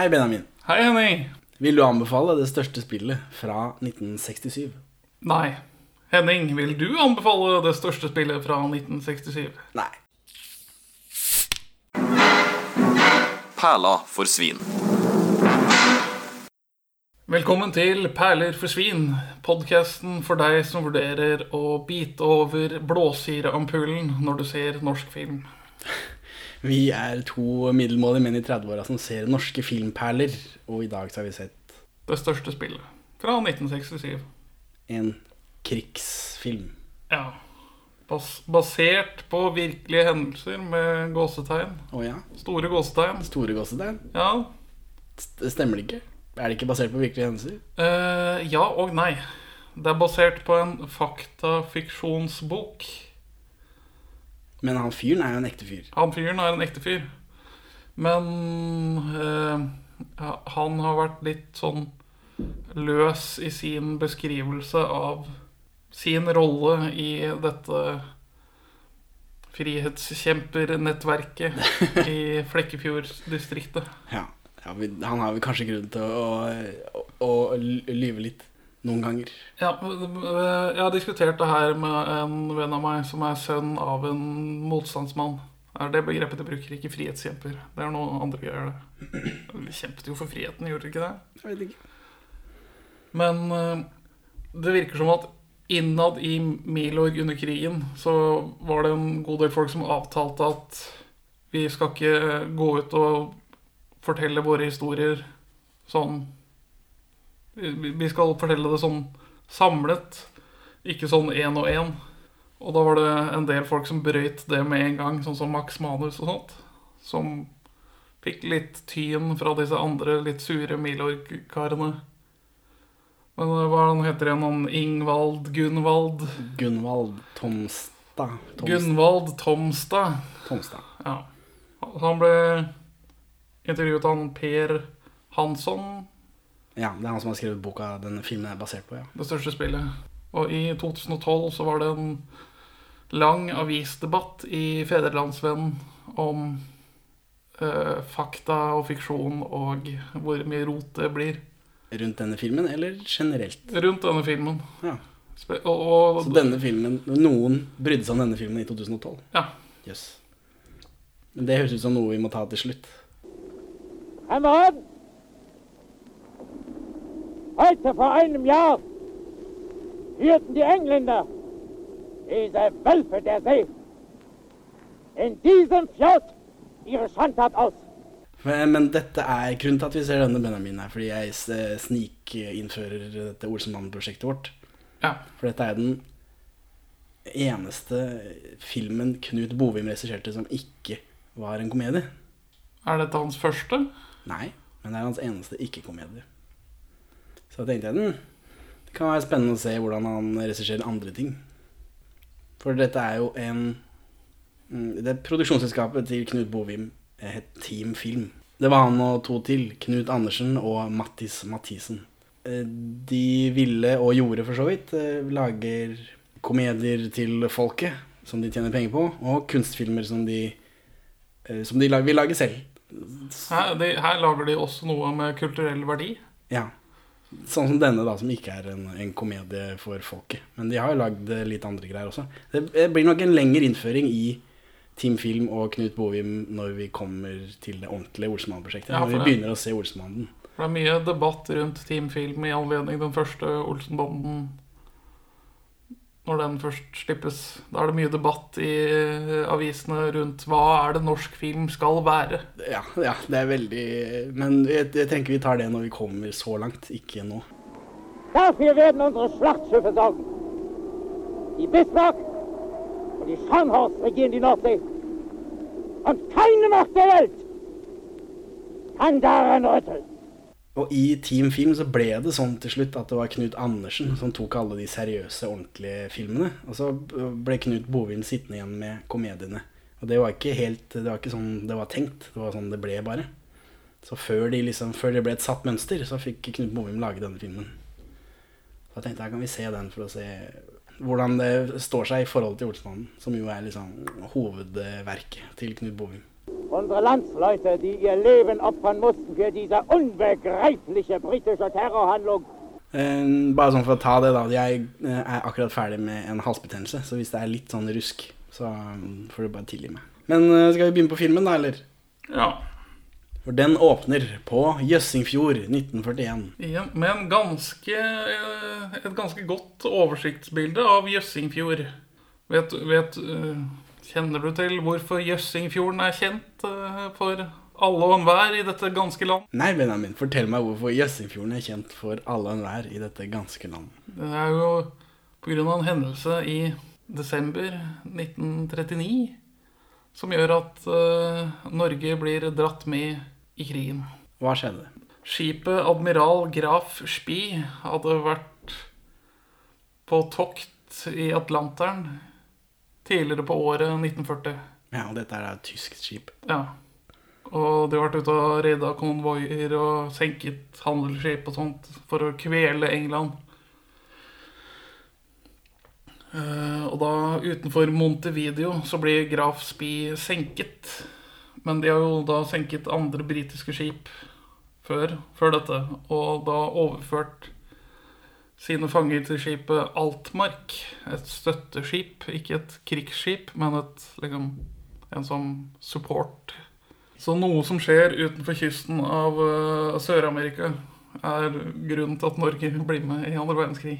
Hei, Benjamin. Hei, Henning. Vil du anbefale det største spillet fra 1967? Nei. Henning, vil du anbefale det største spillet fra 1967? Nei. Perla for svin. Velkommen til Perler for svin, podkasten for deg som vurderer å bite over blåsireampullen når du ser norsk film. Vi er to middelmådige menn i 30-åra som ser norske filmperler, og i dag så har vi sett Det største spillet fra 1967. en krigsfilm. Ja. Bas basert på virkelige hendelser med gåsetegn. Oh, ja? Store gåsetegn. Store gåsetegn? Ja. St- Stemmer det ikke? Er det ikke basert på virkelige hendelser? Uh, ja og nei. Det er basert på en faktafiksjonsbok. Men han fyren er jo en ekte fyr. Han fyren er en ekte fyr. Men øh, han har vært litt sånn løs i sin beskrivelse av sin rolle i dette frihetskjempernettverket i Flekkefjord-distriktet. Ja, ja Han har vel kanskje grunn til å, å, å lyve litt noen ganger. Ja, jeg har diskutert det her med en venn av meg som er sønn av en motstandsmann. Er det begrepet de bruker, ikke frihetskjemper. Det er noe andre greier, det. Vi kjempet jo for friheten, gjorde de ikke det? Jeg vet ikke. Men eh, det virker som at innad i Milorg under krigen så var det en god del folk som avtalte at vi skal ikke gå ut og fortelle våre historier sånn Vi skal fortelle det sånn samlet, ikke sånn én og én. Og da var det en del folk som brøyt det med en gang, sånn som Max Manus og sånt. Som fikk litt tyn fra disse andre litt sure Milorg-karene. Men hva han heter igjen? Han Ingvald Gunvald? Gunvald Tomstad. Tomst- Gunvald Tomstad. Tomstad. Ja. Han ble intervjuet av Per Hansson, Ja, det er han som har skrevet boka denne filmen er basert på, ja. det største spillet. Og i 2012 så var det en lang avisdebatt i Fedrelandsvennen om eh, fakta og fiksjon og hvor mye rot det blir Rundt denne filmen, eller generelt? rundt denne filmen. Ja. Spe- Og, og, Så denne filmen Noen brydde seg om denne filmen i 2012? Ja. Jøss. Men det høres ut som noe vi må ta til slutt. Kameraden! Heute vor einem Jahr führten die Engländer diese Wölfe der See in diesem Fjord ihre Schandtat aus. Men, men dette er grunnen til at vi ser denne Benjamin her, fordi jeg s- snikinnfører dette Olsenmannen-prosjektet vårt. Ja. For dette er den eneste filmen Knut Bovim regisserte som ikke var en komedie. Er dette hans første? Nei, men det er hans eneste ikke-komedie. Så da tenkte jeg den, det kan være spennende å se hvordan han regisserer andre ting. For dette er jo en Det Det produksjonsselskapet til Knut Bovim het Team Film. Det var han og to til, Knut Andersen og Mattis Mathisen. Eh, De ville, og gjorde for så vidt, eh, lager komedier til folket som de tjener penger på, og kunstfilmer som de, eh, som de vil lage selv. Her, de, her lager de også noe med kulturell verdi. Ja. Sånn som denne, da, som ikke er en, en komedie for folket. Men de har jo lagd eh, litt andre greier også. Det det blir nok en lengre innføring i Team Film og Knut Bovim når vi kommer til det ordentlige Olsenmann-prosjektet. Ja, når vi begynner å se Olsenmannen. For det er mye debatt rundt Team Film i anledning den første Olsenbanden. Når den først slippes. Da er det mye debatt i eh, avisene rundt hva er det norsk film skal være. Ja, ja, det er veldig Men jeg, jeg tenker vi tar det når vi kommer så langt, ikke nå. Dafür werden unsere Schlachtschiffe sorgen. Die Bismarck und die Scharnhorst regieren die Nordsee. Und keine Macht der Welt kann daran rütteln. Og i Team Film så ble det sånn til slutt at det var Knut Andersen som tok alle de seriøse, ordentlige filmene. Og så ble Knut Bovin sittende igjen med komediene. Og det var ikke helt Det var ikke sånn det var tenkt. Det var sånn det ble, bare. Så før, de liksom, før det ble et satt mønster, så fikk Knut Bovim lage denne filmen. Så jeg tenkte her kan vi se den for å se hvordan det står seg i forhold til Olsmannen, som jo er liksom hovedverket til Knut Bovim. Unsere Landsleute, die ihr Leben opfern mussten für diese unbegreifliche britische Terrorhandlung. Eh, bare sånn for å ta det, da. Jeg eh, er akkurat ferdig med en halsbetennelse, så hvis det er litt sånn rusk, så mm, får du bare tilgi meg. Men eh, skal vi begynne på filmen, da, eller? Ja. For den åpner på Jøssingfjord 1941. Ja, med en ganske, eh, et ganske godt oversiktsbilde av Jøssingfjord. Vet, vet, kjenner du til hvorfor Jøssingfjorden er kjent eh, for alle og enhver i dette ganske land? Nei, Benjamin, fortell meg hvorfor Jøssingfjorden er kjent for alle og enhver i dette ganske land. Det er jo pga. en hendelse i desember 1939 som gjør at uh, Norge blir dratt med i krigen. Hva skjedde? Skipet Admiral Graf Spee hadde vært på tokt i Atlanteren tidligere på året 1940. Ja, og dette er et tysk skip. Ja. Og de har vært ute og redda konvoier og senket handelsskip og sånt for å kvele England. Eh, og da utenfor Montevideo så blir Graf Spee senket. Men de har jo da senket andre britiske skip før, før dette, og da overført sine fanger til skipet Altmark. Et støtteskip, ikke et krigsskip, men et, liksom, en som support. Så noe som skjer utenfor kysten av uh, Sør-Amerika, er grunnen til at Norge blir med i andre verdenskrig.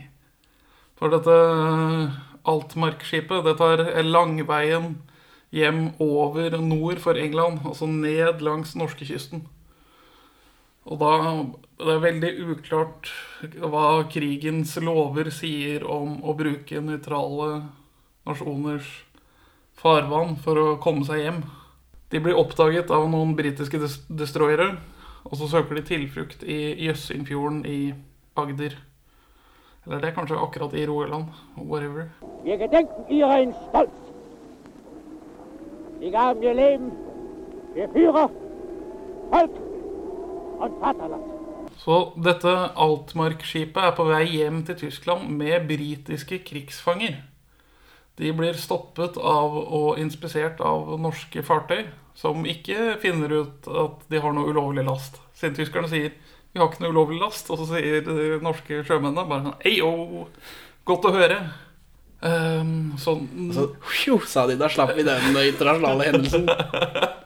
For dette eh, Altmark-skipet, det tar langveien hjem over nord for England, altså ned langs norskekysten. Og da det er veldig uklart hva krigens lover sier om å bruke nøytrale nasjoners farvann for å komme seg hjem. De blir oppdaget av noen britiske des destroyere, og så søker de tilflukt i Jøssingfjorden i Agder. Eller det er kanskje akkurat i Rogaland. Whatever. Wir gedenken ihren Stolz. Sie gaben ihr Leben für Führer, Volk. Så dette Altmark-skipet er på vei hjem til Tyskland med britiske krigsfanger. De blir stoppet av og inspisert av norske fartøy, som ikke finner ut at de har noe ulovlig last. Siden tyskerne sier 'vi har ikke noe ulovlig last', og så sier de norske sjømennene bare sånn 'eio, godt å høre'. Um, sånn, Så pju, sa de, da slapp vi den internasjonale hendelsen.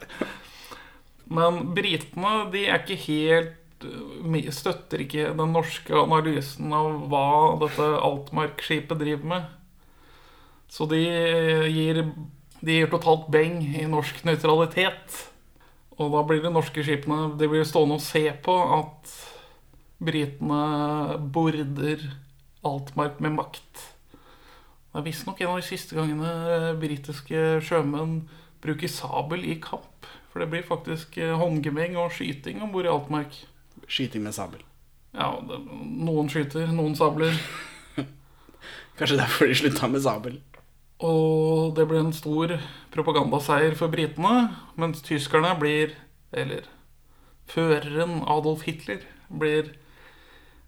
Men britene de er ikke helt eh, Støtter ikke den norske analysen av hva dette Altmark-skipet driver med. Så de gir, de gir totalt beng i norsk nøytralitet. Og da blir de norske skipene De blir stående og se på at britene border Altmark med makt. Det er visstnok en av de siste gangene britiske sjømenn bruker sabel i kamp. For det blir faktisk eh, håndgemeng og skyting om bord i Altmark. Skyting med sabel. Ja, det, noen skyter, noen sabler. Kanskje derfor de slutta med sabel. Og det ble en stor propagandaseier for britene, mens tyskerne blir, eller føreren Adolf Hitler, blir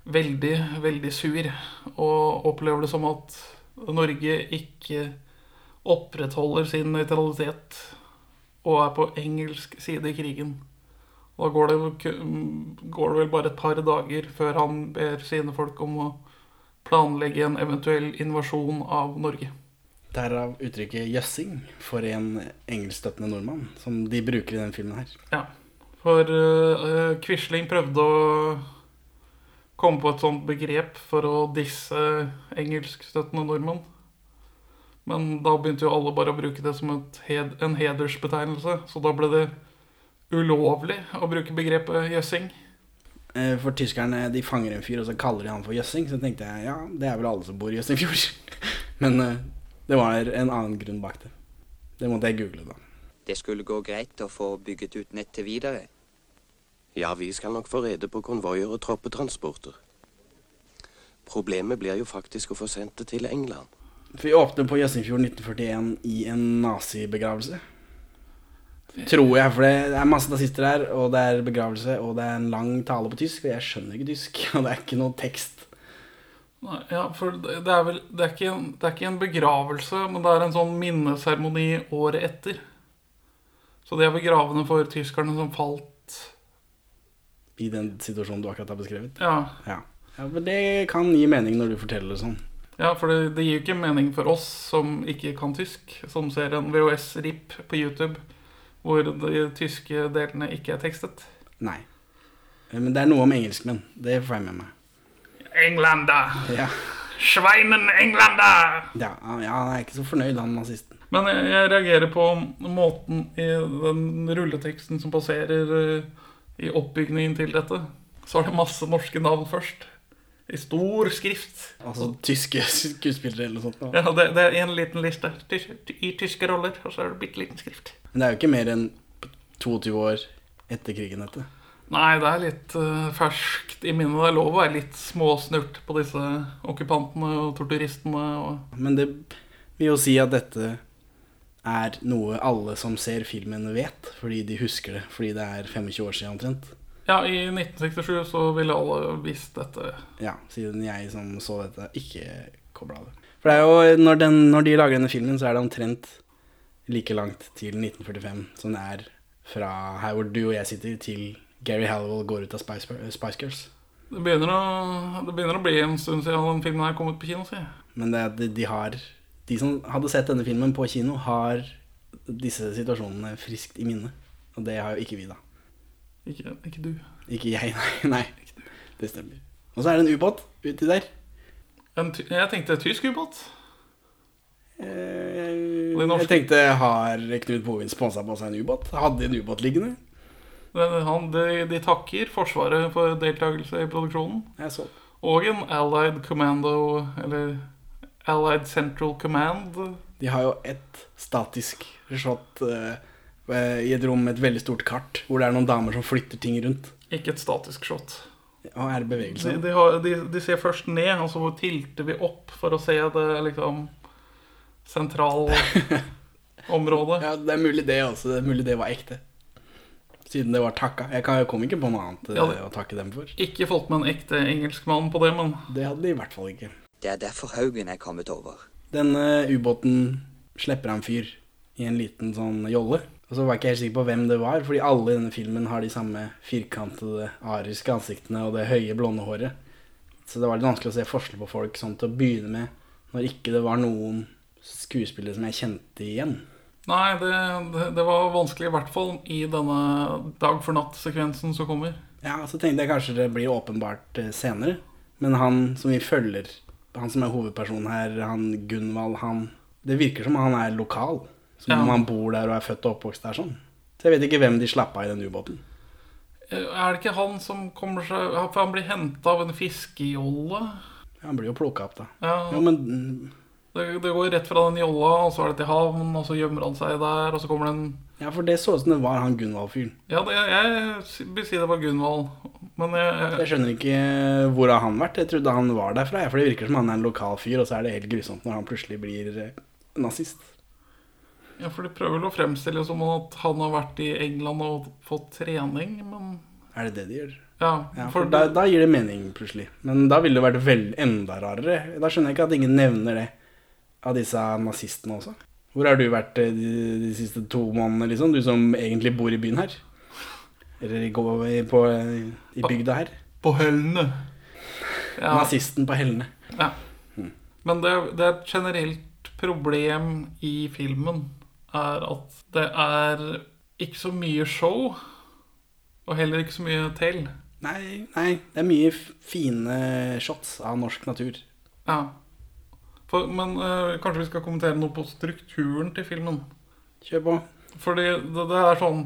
veldig, veldig sur og opplever det som at Norge ikke opprettholder sin nøytralitet og er på engelsk side i krigen. Da går det, går det vel bare et par dager før han ber sine folk om å planlegge en eventuell invasjon av Norge. Derav uttrykket 'jøssing' for en engelskstøttende nordmann, som de bruker i denne filmen her. Ja, for uh, Quisling prøvde å komme på et sånt begrep for å disse engelskstøttende nordmenn. Men da begynte jo alle bare å bruke det som et hed en hedersbetegnelse, så da ble det ulovlig å bruke begrepet jøssing. Eh, For tyskerne de fanger en fyr, og så kaller de han for jøssing. Så tenkte jeg ja, det er vel alle som bor i Jøssingfjord. Men eh, det var en annen grunn bak det. Det måtte jeg google, da. Det skulle gå greit å få bygget ut nettet videre. Ja, vi skal nok få rede på konvoier og troppetransporter. Problemet blir jo faktisk å få sendt det til England. For vi åpner på Jøssingfjord 1941 i en nazibegravelse. Tror jeg, for det er masse nazister her, og det er begravelse, og det er en lang tale på tysk, og jeg skjønner ikke tysk, og det er ikke noe tekst. Nei, Ja, for det det er vel det er, ikke en, det er ikke en begravelse, men det er en sånn minneseremoni året etter. Så de er begravende for tyskerne som falt I den situasjonen du akkurat har beskrevet. Ja, Ja. ja men det kan gi mening når du forteller det sånn. Ja for det, det gir jo ikke mening for oss som ikke kan tysk, som ser en VHS-RIP på YouTube hvor de tyske delene ikke er tekstet. Nei. Eh, Men det er noe om engelskmenn. Det får jeg med meg. Englander! Ja, Sveinen Englander! ja, ja han er ikke så fornøyd, han nazisten. Men jeg, jeg reagerer på måten i den rulleteksten som passerer eh, i oppbygningen til dette. Så er det masse norske navn først. I stor skrift. Altså tyske skuespillere eller noe sånt. da. Ja, det, det er en liten liste Tys- i tyske roller, og så er det bitte liten skrift. Men det er jo ikke mer enn 22 år etter krigen, dette. Nei, det er litt uh, ferskt i minnet. Det er lov å være litt småsnurt på disse okkupantene og torturistene. Og... Men det vil jo si at dette er noe alle som ser filmen vet, fordi de husker det. Fordi det er 25 år siden omtrent. Ja, i 1967 så ville alle visst dette. Ja, siden jeg som så dette, ikke kobla det. For det er jo, når, den, når de lager denne filmen, så er det omtrent like langt til 1945 som det er fra her hvor du og jeg sitter, til Gary Hallowell går ut av Spice, Spice Girls. Det begynner, å, det begynner å bli en stund siden den filmen her kom ut på kino. Si. Men det, de, de har De som hadde sett denne filmen på kino, har disse situasjonene friskt i minne. Og det har jo ikke vi, da. Ikke, ikke du. Ikke jeg, nei. nei. Det stemmer. Og så er det en ubåt uti der. En jeg tenkte tysk ubåt. Eh, norske- Jeg tenkte, har Knut Bovin sponsa på seg en ubåt? Hadde de en ubåt liggende? Han, de, de takker Forsvaret for deltakelse i produksjonen. Jeg så. Og en Allied Commando, eller Allied Central Command. De har jo et statisk shot eh, i et rom med et veldig stort kart, hvor det er noen damer som flytter ting rundt. Ikke et statisk shot. Og er det bevegelse? De, de, har, de, de ser først ned, og så tilter vi opp for å se det liksom sentralområdet. Ja, det er mulig det også. Det er mulig det var ekte. Siden det var takka. Jeg kan- jeg kom ikke på noe annet eh, Ja, det- å takke dem for. Ikke fått med en ekte engelskmann på det, men Det hadde de i hvert fall ikke. Det er derfor Haugen er kommet over. Denne ubåten slipper en fyr i en liten sånn jolle. Og så var jeg ikke helt sikker på hvem det var, fordi alle i denne filmen har de samme firkantede, ariske ansiktene og det høye, blonde håret. Så det var litt vanskelig å se forskjell på folk sånn til å begynne med, når ikke det var noen skuespillere som jeg kjente igjen. Nei, det, det, var vanskelig, i hvert fall i denne dag for natt-sekvensen som kommer. Ja, så tenkte jeg kanskje det blir åpenbart eh, senere. Men han som vi følger, han som er hovedpersonen her, han Gunvald, han Det virker som han er lokal. Som Ja. om han bor der og er født og oppvokst der sånn. Så jeg vet ikke hvem de slapp av i den ubåten. Eh, Er det ikke han som kommer seg For han blir henta av en fiskejolle? Ja, Han blir jo plukka opp, da. Ja, Jo, men det, det går rett fra den jolla, og så er det til havn, og så gjemmer han seg der, og så kommer det en Ja, for det så ut som det var han Gunvald-fyren. Ja, det, jeg vil si det var Gunvald, men jeg, Jeg skjønner ikke hvor har han vært. Jeg trodde han var derfra, for det virker som han er en lokal fyr, og så er det helt grusomt når han plutselig blir eh, nazist. Ja, for de prøver vel å fremstille som at han har vært i England og fått trening, men Er det det de gjør? Ja, Ja, for for da, da gir det mening plutselig. Men da ville det vært vel, enda rarere. Da skjønner jeg ikke at ingen nevner det av disse nazistene også. Hvor har du vært eh, de, de siste to månedene, liksom? Du som egentlig bor i byen her? Eller i, på, i bygda her? på Hellene. Ja, Nazisten på hellene. ja. Men det, det er et generelt problem i filmen, er at det er ikke så mye show, og heller ikke så mye til. Nei, nei, det er mye fine shots av norsk natur. Ja. For, men øh, kanskje vi skal kommentere noe på strukturen til filmen. Kjør på. Fordi det, det er sånn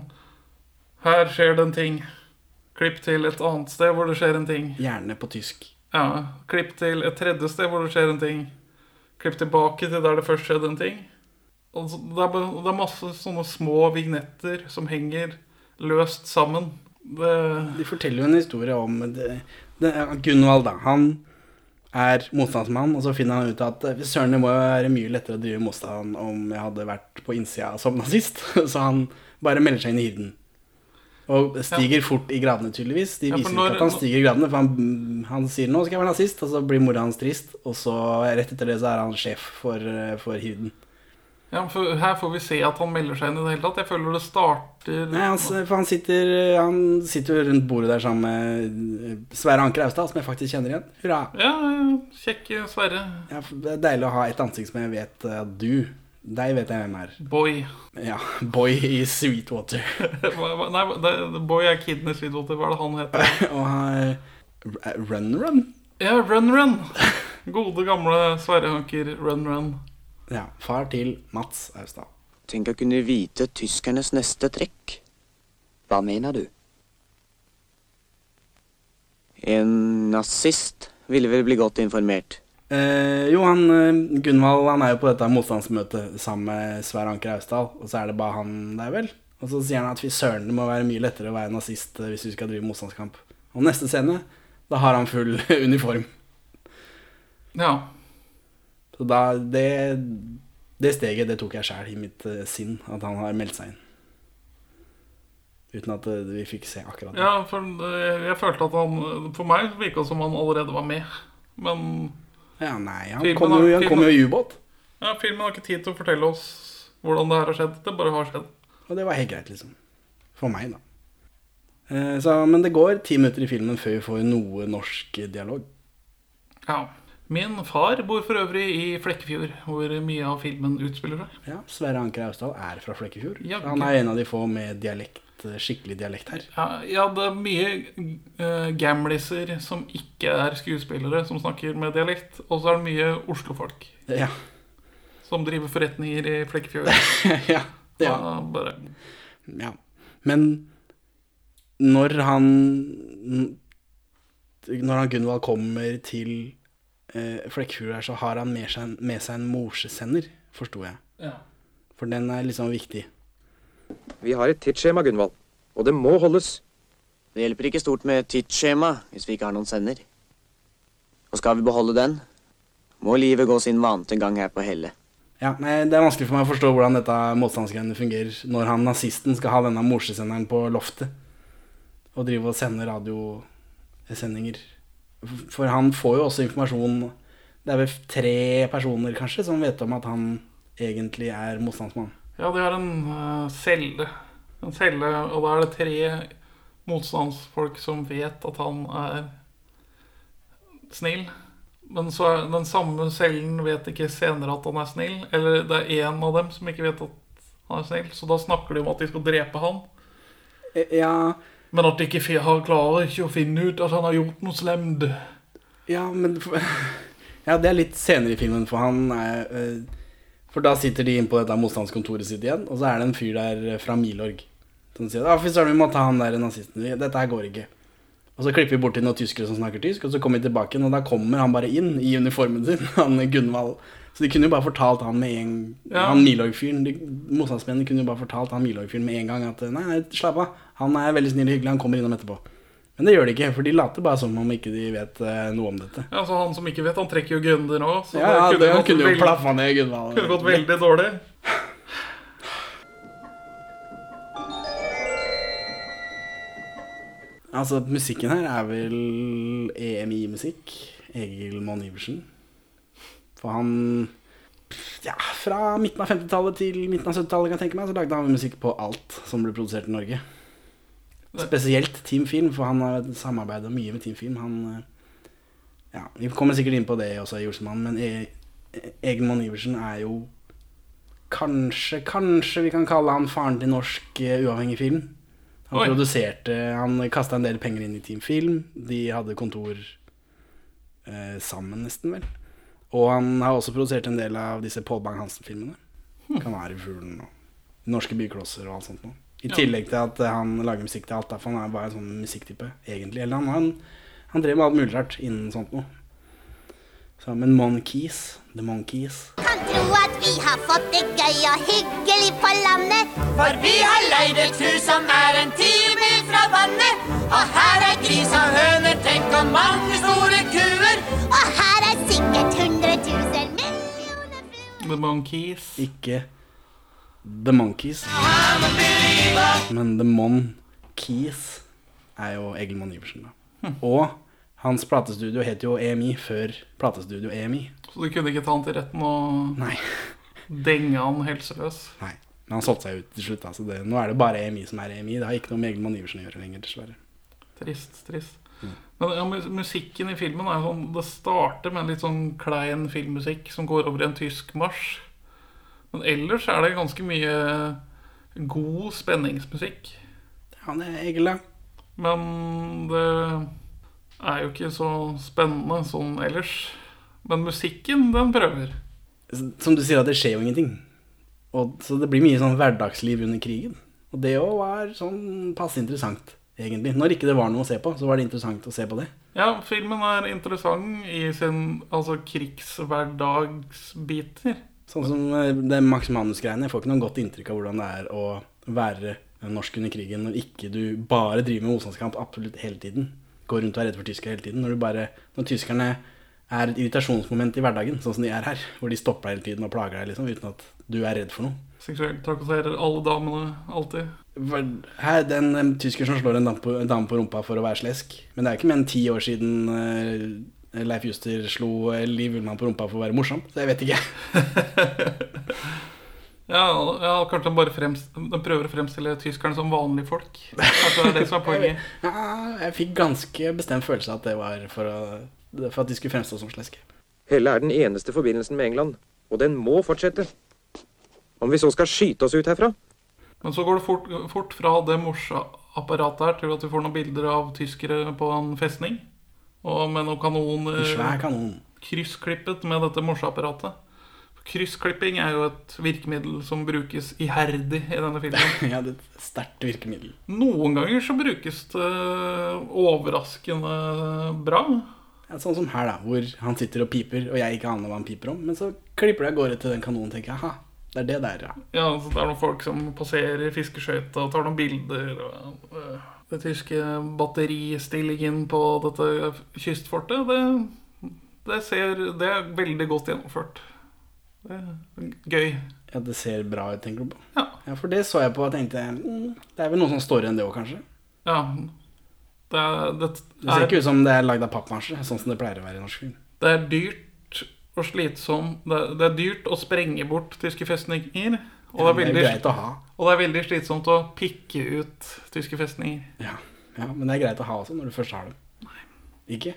Her skjer det en ting. Klipp til et annet sted hvor det skjer en ting. Gjerne på tysk. Ja, Klipp til et tredje sted hvor det skjer en ting. Klipp tilbake til der det først skjedde en ting. Det, er, det er masse sånne små vignetter som henger løst sammen. Det, De forteller jo en historie om det, det, Gunvald, da. Han er motstandsmann, og så finner han ut at søren, det må jo være mye lettere å drive motstand om jeg hadde vært på innsida som nazist. Så han bare melder seg inn i hirden. Og stiger fort i gradene, tydeligvis. De Ja, viser når- ikke at han stiger i gradene, for han, han sier 'nå skal jeg være nazist', og så blir mora hans trist, og så rett etter det så er han sjef for, eh, for hirden. Ja, for Her får vi se at han melder seg inn i det hele tatt. Jeg føler det starter Nei, han, for han sitter, han sitter jo rundt bordet der sammen med eh, Sverre Anker Austad, som jeg faktisk kjenner igjen. Hurra. Ja, kjekk Sverre. Ja, det er deilig å ha et ansikt som jeg vet eh, at du Deg vet jeg hvem er. Boy. Ja, Boy i Sweetwater. Nei, Boy er kiden i Sweetwater. Hva er det han heter? Og Run Run. Ja, Run Run. Gode, gamle Sverre Anker Run Run. Ja, far til Mats Austad. Tenk å kunne vite tyskernes neste trekk. Hva mener du? En nazist ville vel bli godt informert. Eh, jo, han eh, Gunvald han er jo på dette motstandsmøtet sammen med Sverre Anker Austdal, og så er det bare han der, vel. Og så sier han at fy søren, det må være mye lettere å være nazist eh, hvis du skal drive motstandskamp. Og neste scene, da har han full uniform. Ja. Så da Det, det steget, det tok jeg sjæl i mitt eh, sinn, at han har meldt seg inn. Uten at eh, vi fikk se akkurat det. ja, for eh, jeg følte at han For meg virka det som han allerede var med. Men Ja, nei, han kom jo, han kom jo i ubåt, ja, filmen har ikke tid til å fortelle oss hvordan det her har skjedd. Det bare har skjedd. og det var helt greit, liksom. For meg, da. Så, men det går ti minutter i filmen før vi får noe norsk dialog. Ja. Min far bor for øvrig i Flekkefjord, hvor mye av filmen utspiller seg. Ja, Sverre Anker Austdal er fra Flekkefjord. Ja, Han er en av de få med dialekt, eh, skikkelig dialekt her. Ja, ja det er mye uh, gamliser som ikke er skuespillere, som snakker med dialekt. Og så er det mye Oslo-folk Ja. som driver forretninger i Flekkefjord. ja. ja. Ja, bare, ja. Men når han Når han Gunvald kommer til eh, Flekkefjord her, så har han med seg, med seg en morsesender, forsto jeg. ja. For den er liksom viktig. Vi har et tidsskjema, Gunvald. Og det må holdes. Det hjelper ikke stort med tidsskjema hvis vi ikke har noen sender. Og skal vi beholde den, må livet gå sin vante gang her på Helle. Ja, nei, Det er vanskelig for meg å forstå hvordan dette motstandsgreiene fungerer når han nazisten skal ha denne morsesenderen på loftet og drive og sende radiosendinger. For han får jo også informasjon Det er vel tre personer kanskje som vet om at han egentlig er motstandsmann. ja, de har en uh, celle. En celle, og da er det tre motstandsfolk som vet at han er snill. Men så er den samme cellen vet ikke senere at han er snill. Eller det er én av dem som ikke vet at han er snill. Så da snakker de om at de skal drepe han. Eh, Ja, Men at ikke han klarer ikke å finne ut at han har gjort noe slemt. ja men Ja, det er litt senere i filmen, for han er eh, For da sitter de inn på dette motstandskontoret sitt igjen, og så er det en fyr der eh, fra Milorg som sier at søren, vi må ta han der nazisten. Dette her går ikke. Og så klipper vi bort til noen tyskere som snakker tysk, og så kommer vi tilbake og da kommer han bare inn i uniformen sin, han Gunvald. Så de kunne jo bare fortalt han med en Ja. Han Milorg-fyren Motstandsmennene kunne jo bare fortalt han Milorg-fyren med en gang at nei, nei, slapp av, han er veldig snill og hyggelig, han kommer innom etterpå. Men det gjør de ikke, for de later bare som om ikke de vet eh, noe om dette. Ja, så Han som ikke vet, han trekker jo Gunder nå. Så Ja, ja, det gått kunne jo plaffa ned Gunvald. kunne gått veldig dårlig. Altså, musikken her er vel EMI-musikk. Egil Monn Iversen. For han Ja, fra midten av 50-tallet til midten av 70-tallet, kan jeg tenke meg, så lagde han musikk på alt som ble produsert i Norge. Spesielt Team Film, for han har samarbeida mye med Team Film. Han eh, Ja, vi kommer sikkert inn på det også i Jolsemann, men e Egil Monn Iversen er jo Kanskje, kanskje vi kan kalle han faren til norsk eh, uavhengig film. Han Oi. produserte Han kasta en del penger inn i Team Film. De hadde kontor eh, sammen, nesten, vel. Og han har også produsert en del av disse Pål Bang-Hansen-filmene. Kanarifuglen og Norske byklosser og alt sånt noe. I Ja. tillegg til at han lager musikk til alt. da, For han er bare en sånn musikktype, egentlig. Eller han, han, han drev med alt mulig rart innen sånt noe. Så, men Monkeys, The Monkeys kan tro at vi har fått det gøy og hyggelig på landet. For vi har leid et hus som er en time fra vannet. Og her er gris og høner, tenk om mange store kuer. Og her er sikkert fluer. The Monkeys. Ikke The Monkeys, men The Monkeys er jo Egil Monn Iversen. da. Og hans platestudio het jo EMI før platestudio EMI. Så du kunne ikke ta han til retten og Nei. denge han helseløs. Nei. Men han solgte seg ut til slutt. Altså det, nå er det bare EMI som er EMI. Det har ikke noe med Egil Iversen å gjøre lenger, dessverre. Trist, trist. Men ja, musikken i filmen er sånn Det starter med en litt sånn klein filmmusikk som går over i en tysk marsj. Men ellers er det ganske mye god spenningsmusikk. Ja, det er egentlig. Men det er jo ikke så spennende sånn ellers. Men musikken, den prøver. Som du sier, at det skjer jo ingenting. Og, så det blir mye sånn hverdagsliv under krigen. Og det òg var sånn passe interessant, egentlig. Når ikke det var noe å se på, så var det interessant å se på det. Ja, filmen er interessant i sin altså krigshverdagsbiter. Sånn som eh, det Max Manus-greiene. Jeg får ikke noe godt inntrykk av hvordan det er å være norsk under krigen når ikke du bare driver med motstandskamp absolutt hele tiden. Går rundt og er redd for tyskere hele tiden. Når, du bare, når tyskerne er et irritasjonsmoment i hverdagen, sånn som de er her, hvor de stopper deg hele tiden og plager deg liksom, uten at du er redd for noe. Seksuelt trakasserer alle damene alltid. Her, det er en, tysker som slår en dame, på, en dame på rumpa for å være slesk. Men det er ikke mer enn ti år siden uh, Leif Juster slo eh, Liv Ullmann på rumpa for å være morsom. Så jeg vet ikke. Ja, ja kanskje de bare fremst, de prøver å fremstille tyskerne som vanlige folk. Kanskje det er det som er poenget. Ja, jeg fikk ganske bestemt følelse av at det var for, å, for at de skulle fremstå som sleske. Helle er den eneste forbindelsen med England, og den må fortsette. Om vi så skal skyte oss ut herfra. Men så går det fort, fort fra det morseapparatet her til at vi får noen bilder av tyskere på en festning. Og med noen kanoner svær kanon. kryssklippet med dette morseapparatet. Kryssklipping er jo et virkemiddel som brukes iherdig i denne filmen. ja, det er et sterkt virkemiddel. Noen ganger så brukes det overraskende bra. Ja, sånn som her, da, hvor han sitter og piper, og jeg ikke aner hva han piper om. Men så klipper det av gårde til den kanonen tenker aha, det er det der, ja. Ja, så Det er noen folk som passerer fiskeskøyta og tar noen bilder. Og, uh, det tyske batteristillingen på dette kystfortet, det, det, ser, det er veldig godt gjennomført. Det er gøy. Ja, det ser bra ut, tenker du på. Ja. ja for det så jeg på og tenkte mm, det er vel noe som står igjen det òg, kanskje. Ja, det, er, det, Det ser ikke ut som det er lagd av pappmasje, sånn som det pleier å være i norsk film. Det er dyrt og slitsomt. Det, det er dyrt å sprenge bort tyske festninger. Og, det det veldig, ha. og det er veldig slitsomt å pikke ut tyske festninger. Ja, ja, men det er greit å ha også, når du først har dem. Ikke?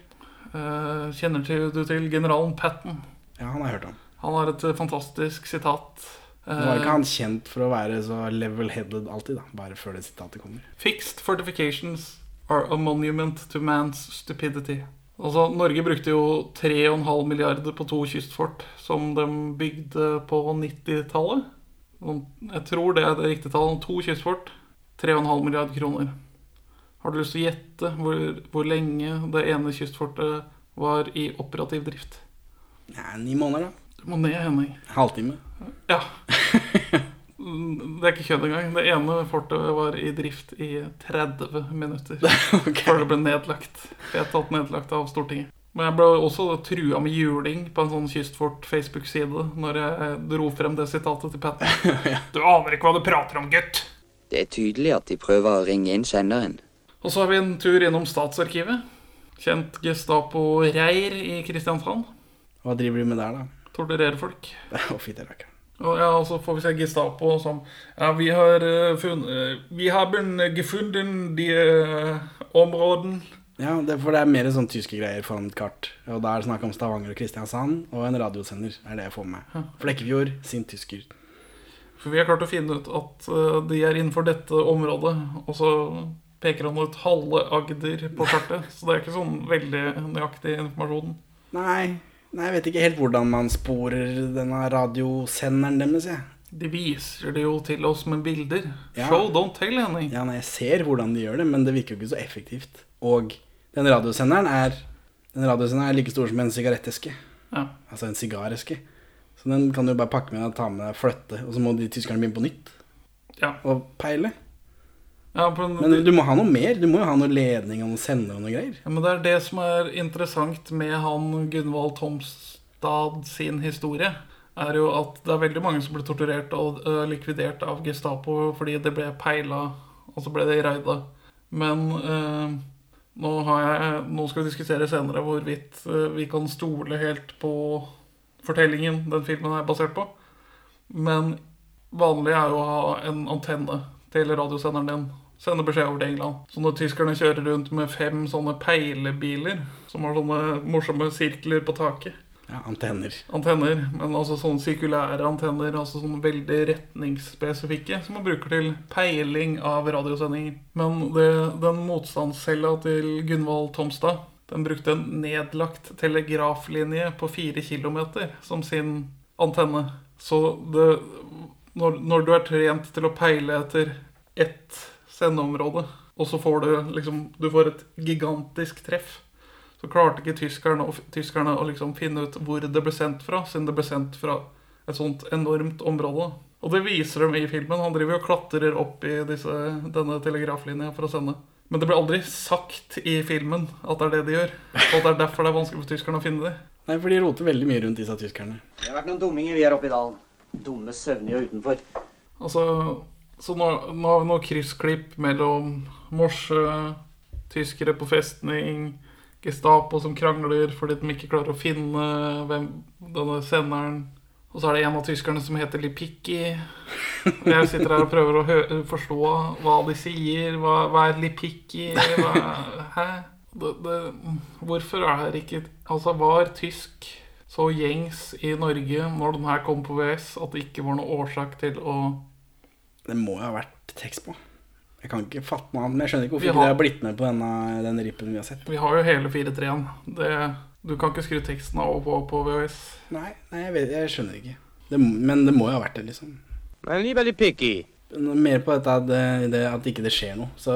Uh, kjenner til, du til generalen Patton? Ja, han har hørt om. Han har et eh, fantastisk sitat. Nå var ikke Eh, han kjent for å være så level-headed alltid, da. Bare før det sitatet kommer. Fixed fortifications are a monument to man's stupidity. Altså, Norge brukte jo 3,5 milliarder på to kystfort som de bygde på 90-tallet. Sånn, Jeg tror det er det riktige tallet. To kystfort, 3,5 milliarder kroner. Har du lyst til å gjette hvor, hvor lenge det ene kystfortet var i operativ drift? Nei, ni måneder, da. Du må ned, Henning. Halvtime. Ja. Det er ikke kødd engang. Det ene fortet var i drift i 30 minutter før det ble nedlagt. Vedtatt nedlagt av Stortinget. Men jeg ble også trua med juling på en sånn Kystfort-Facebook-side når jeg dro frem det sitatet til Patten. Du aner ikke hva du prater om, gutt! Det er tydelig at de prøver å ringe inn senderen. Og så har vi en tur innom Statsarkivet. Kjent Gestapo-reir i Kristiansand. Hva driver de med der, da? Torturerer folk. Å, fytti rakkeren. Ja, og så får vi se Gestapo som Ja, vi har uh, funnet Vi har gefunden de uh, områden Ja, det, for det er mer sånn tyske greier foran et kart. Og da er det snakk om Stavanger og Kristiansand, og en radiosender er det jeg får med. Flekkefjord, sin tysker. For vi har klart å finne ut at uh, de er innenfor dette området. Og så peker han ut halve Agder på kartet. Så det er ikke sånn veldig nøyaktig informasjon. Nei, nei, jeg vet ikke helt hvordan man sporer denne radiosenderen deres, jeg. De viser det jo til oss med bilder. Ja. Show, don't tell, Henning. Ja, nei, jeg ser hvordan de gjør det, men det virker jo ikke så effektivt. Og den radiosenderen er Den radiosenderen er like stor som en sigaretteske. Ja. Altså en sigareske. Så den kan du bare pakke med og ta med og flytte, og så må de tyskerne begynne på nytt. Ja. Og peile. Ja, men, Men du må ha noe mer. Du må jo ha noe ledning og noe sender og noe greier. Ja, men det er det som er interessant med han Gunvald Tomstad sin historie. Er jo at det er veldig mange som ble torturert og uh, likvidert av Gestapo fordi det ble peila, og så ble det raida. Men uh, nå, har jeg, nå skal vi diskutere senere hvorvidt ø, vi kan stole helt på fortellingen den filmen er basert på. Men vanlig er jo å ha en antenne til radiosenderen din. Sende beskjed over til England. Så når tyskerne kjører rundt med fem sånne peilebiler, som har sånne morsomme sirkler på taket Ja, antenner. Antenner, men altså sånne sirkulære antenner, altså sånne veldig retningsspesifikke, som man bruker til peiling av radiosendinger. Men det, den motstandscella til Gunvald Tomstad, den brukte en nedlagt telegraflinje på fire kilometer som sin antenne. Så det, når, når du er trent til å peile etter ett sendeområde, og så får du liksom Du får et gigantisk treff. Så klarte ikke tyskerne, å- tyskerne å liksom finne ut hvor det ble sendt fra, siden det ble sendt fra et sånt enormt område. Og det viser dem i filmen. Han driver og klatrer opp i disse, denne telegraflinja for å sende. Men det ble aldri sagt i filmen at det er det de gjør. Og at det er derfor det er vanskelig for tyskerne å finne det. Nei, for de roter veldig mye rundt disse tyskerne. Det har vært noen dumminger, vi er oppe i dalen. Dumme søvnige utenfor. Altså, så nå, nå har vi noen kryssklipp mellom morse, tyskere på festning, Gestapo som krangler fordi de ikke klarer å finne hvem denne senderen Og så er det en av tyskerne som heter Lipikki. Og jeg sitter her og prøver å forstå hva de sier. Hva, hva er Lipikki? Hæ? Det, det, hvorfor er ikke Altså, var tysk så gjengs i Norge når den her kom på VS, at det ikke var noen årsak til å Det må jo ha vært tekst på. Jeg kan ikke fatte noe annet, men jeg skjønner ikke hvorfor har... ikke har- har blitt med på denne, den rippen vi har sett. Vi har jo hele 4-3-en. Det- Du kan ikke skru teksten av og på på VHS. Nei, nei jeg, vet, jeg skjønner ikke. Det, men det må jo ha vært det, liksom. Men veldig picky. Mer på dette at det, det, at ikke det skjer noe. Så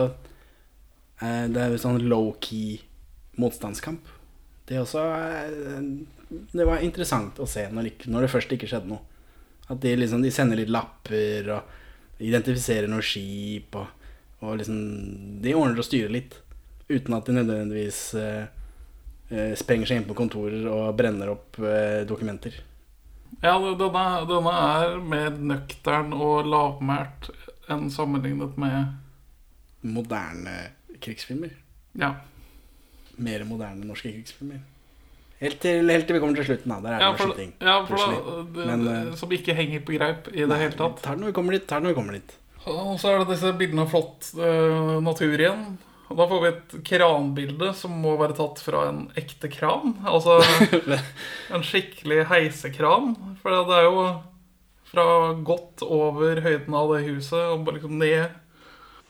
eh, det er jo sånn low-key motstandskamp. Det også eh, Det var interessant å se når, når det først ikke skjedde noe. At de liksom de sender litt lapper og identifiserer noen skip og, og liksom De ordner og styrer litt. Uten at de nødvendigvis eh, eh, sprenger seg inn på kontorer og brenner opp eh, dokumenter. Ja, denne, denne er mer nøktern og lavmælt enn sammenlignet med Moderne krigsfilmer. Ja. Mer moderne norske krigsfilmer. Helt til, helt til vi kommer til slutten. Da. Der er det Ja, for, skyting. ja, for da, Men, eh, som ikke henger på greip i det nei, hele tatt. Tar det når vi kommer dit. Tar det når vi kommer dit. Og så er det disse bildene av flott uh, natur igjen. Og da får vi et kranbilde som må være tatt fra en ekte kran. Altså en skikkelig heisekran. For det er jo fra godt over høyden av det huset og bare liksom ned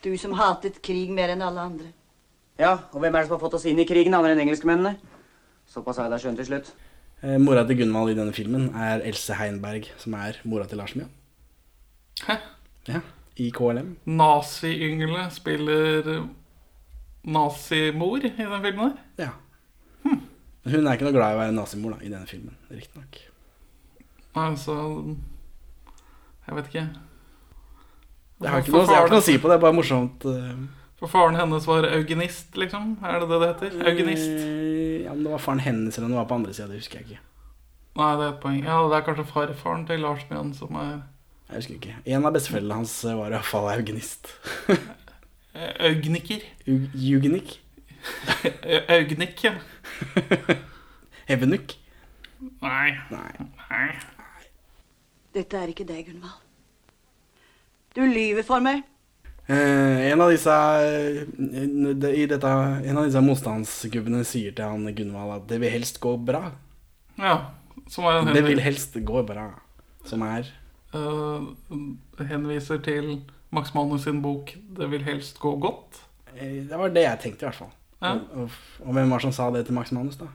Du som hatet krig mer enn alle andre. Ja, og hvem er det som har fått oss inn i krigen, andre enn engelskmennene? Såpass har jeg da skjønt til slutt. Eh, mora til Gunvald i denne filmen er Else Heinberg, som er mora til Lars Mjøen. Hæ? Ja, i KLM. Nazi-yngle spiller nazimor i den filmen der. Ja. Hm. hun er ikke noe glad i å være nazimor da, i denne filmen, riktignok. Altså så Jeg vet ikke. Det har ikke noe, jeg har ikke noe å si på det, det er bare morsomt. For faren hennes var eugenist, liksom? Er det det det heter? Eugenist? Eh, Ja, men det var faren hennes eller noe det var på andre sida, det husker jeg ikke. Nei, det er et poeng. Ja, det er kanskje farfaren til Lars Mjøen som er Jeg husker ikke. En av besteforeldrene hans eh, var iallfall eugenist. eh, Eugniker. Eu- Eugenik? Eugnik, ja. Evenuk? Nei. Nei. Nei. Dette er ikke deg, Gunvald. Du lyver for meg. Eh, en av disse i dette, En av disse motstandsgubbene sier til han Gunvald at det vil helst gå bra. Ja. En Det vil helst gå bra. Som er uh, henviser til Max Manus sin bok 'Det vil helst gå godt'. eh, Det var det jeg tenkte, i hvert fall. Ja. Og, og, hvem var det som sa det til Max Manus, da?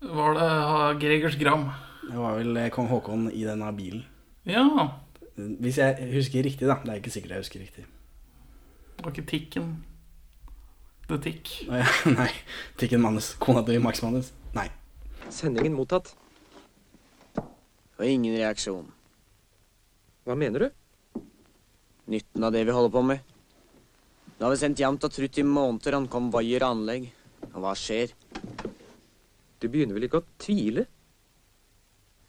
Var det ah, Gregers Gram? Det var vel kong Haakon i denne bilen. Ja. Hvis jeg husker riktig, da. Det er ikke sikkert jeg husker riktig. Det var ikke Tikken. The Tick. Ja, Nei. Tikken Manus. Kona til Max Manus. Nei. Sendingen mottatt. Og ingen reaksjon. Hva mener du? Nytten av det vi holder på med. Nå har vi sendt jevnt og trutt i måneder om konvoier og anlegg. Og hva skjer? Du begynner vel ikke å tvile?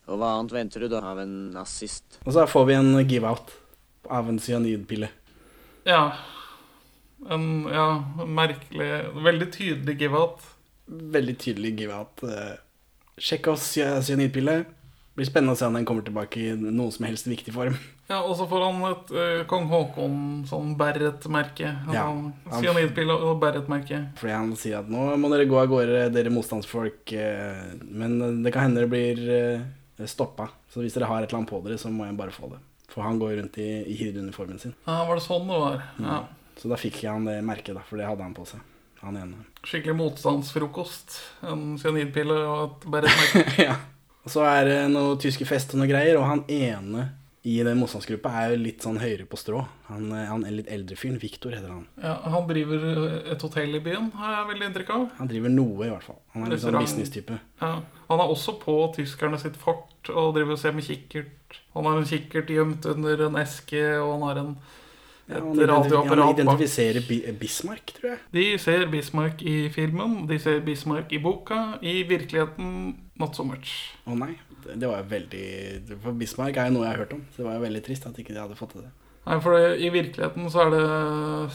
Og hva annet venter du da av en nazist? Og så får vi en give-out av en cyanidpille. Ja. En, ja, merkelig Veldig tydelig give-out. Veldig tydelig give-out. eh, Sjekk oss, cy- cyanidpille. blir spennende å se om den kommer tilbake i noe som helst viktig form. Ja, Og så får han et uh, kong Haakon sånn Berret-merke. Ja. Cyanidpille og Berret-merke. Fordi han sier at nå må dere gå av gårde, dere motstandsfolk. eh, Men det kan hende det blir eh, stoppa. Så hvis dere har et eller annet på dere, så må jeg bare få det. For han går rundt i, i hyrdeuniformen sin. Ja, Var det sånn det var? Ja. Så da fikk han det merket, da, for det hadde han på seg. Han ene. Skikkelig motstandsfrokost. En cyanidpille og et Berret-merke. ja. Og så er det noen tyske fest og noen greier, og han ene i den motstandsgruppa er jo litt sånn høyere på strå. Han, eh, han er litt eldre fyren. Viktor heter han. Ja, han driver et hotell i byen, har jeg veldig inntrykk av. Han driver noe, i hvert fall. Han er litt sånn business-type. Ja. Han er også på tyskerne sitt fort og driver og ser med kikkert. Han har en kikkert gjemt under en eske, og han har en, Ja, han, identif han identifiserer Bi Bismarck, tror jeg. De ser Bismarck i filmen, de ser Bismarck i boka. I virkeligheten not so much. Å nei, det, det var jo veldig For Bismarck er jo noe jeg har hørt om, så det var jo veldig trist at ikke de hadde fått til det. Nei, for det, I virkeligheten så er det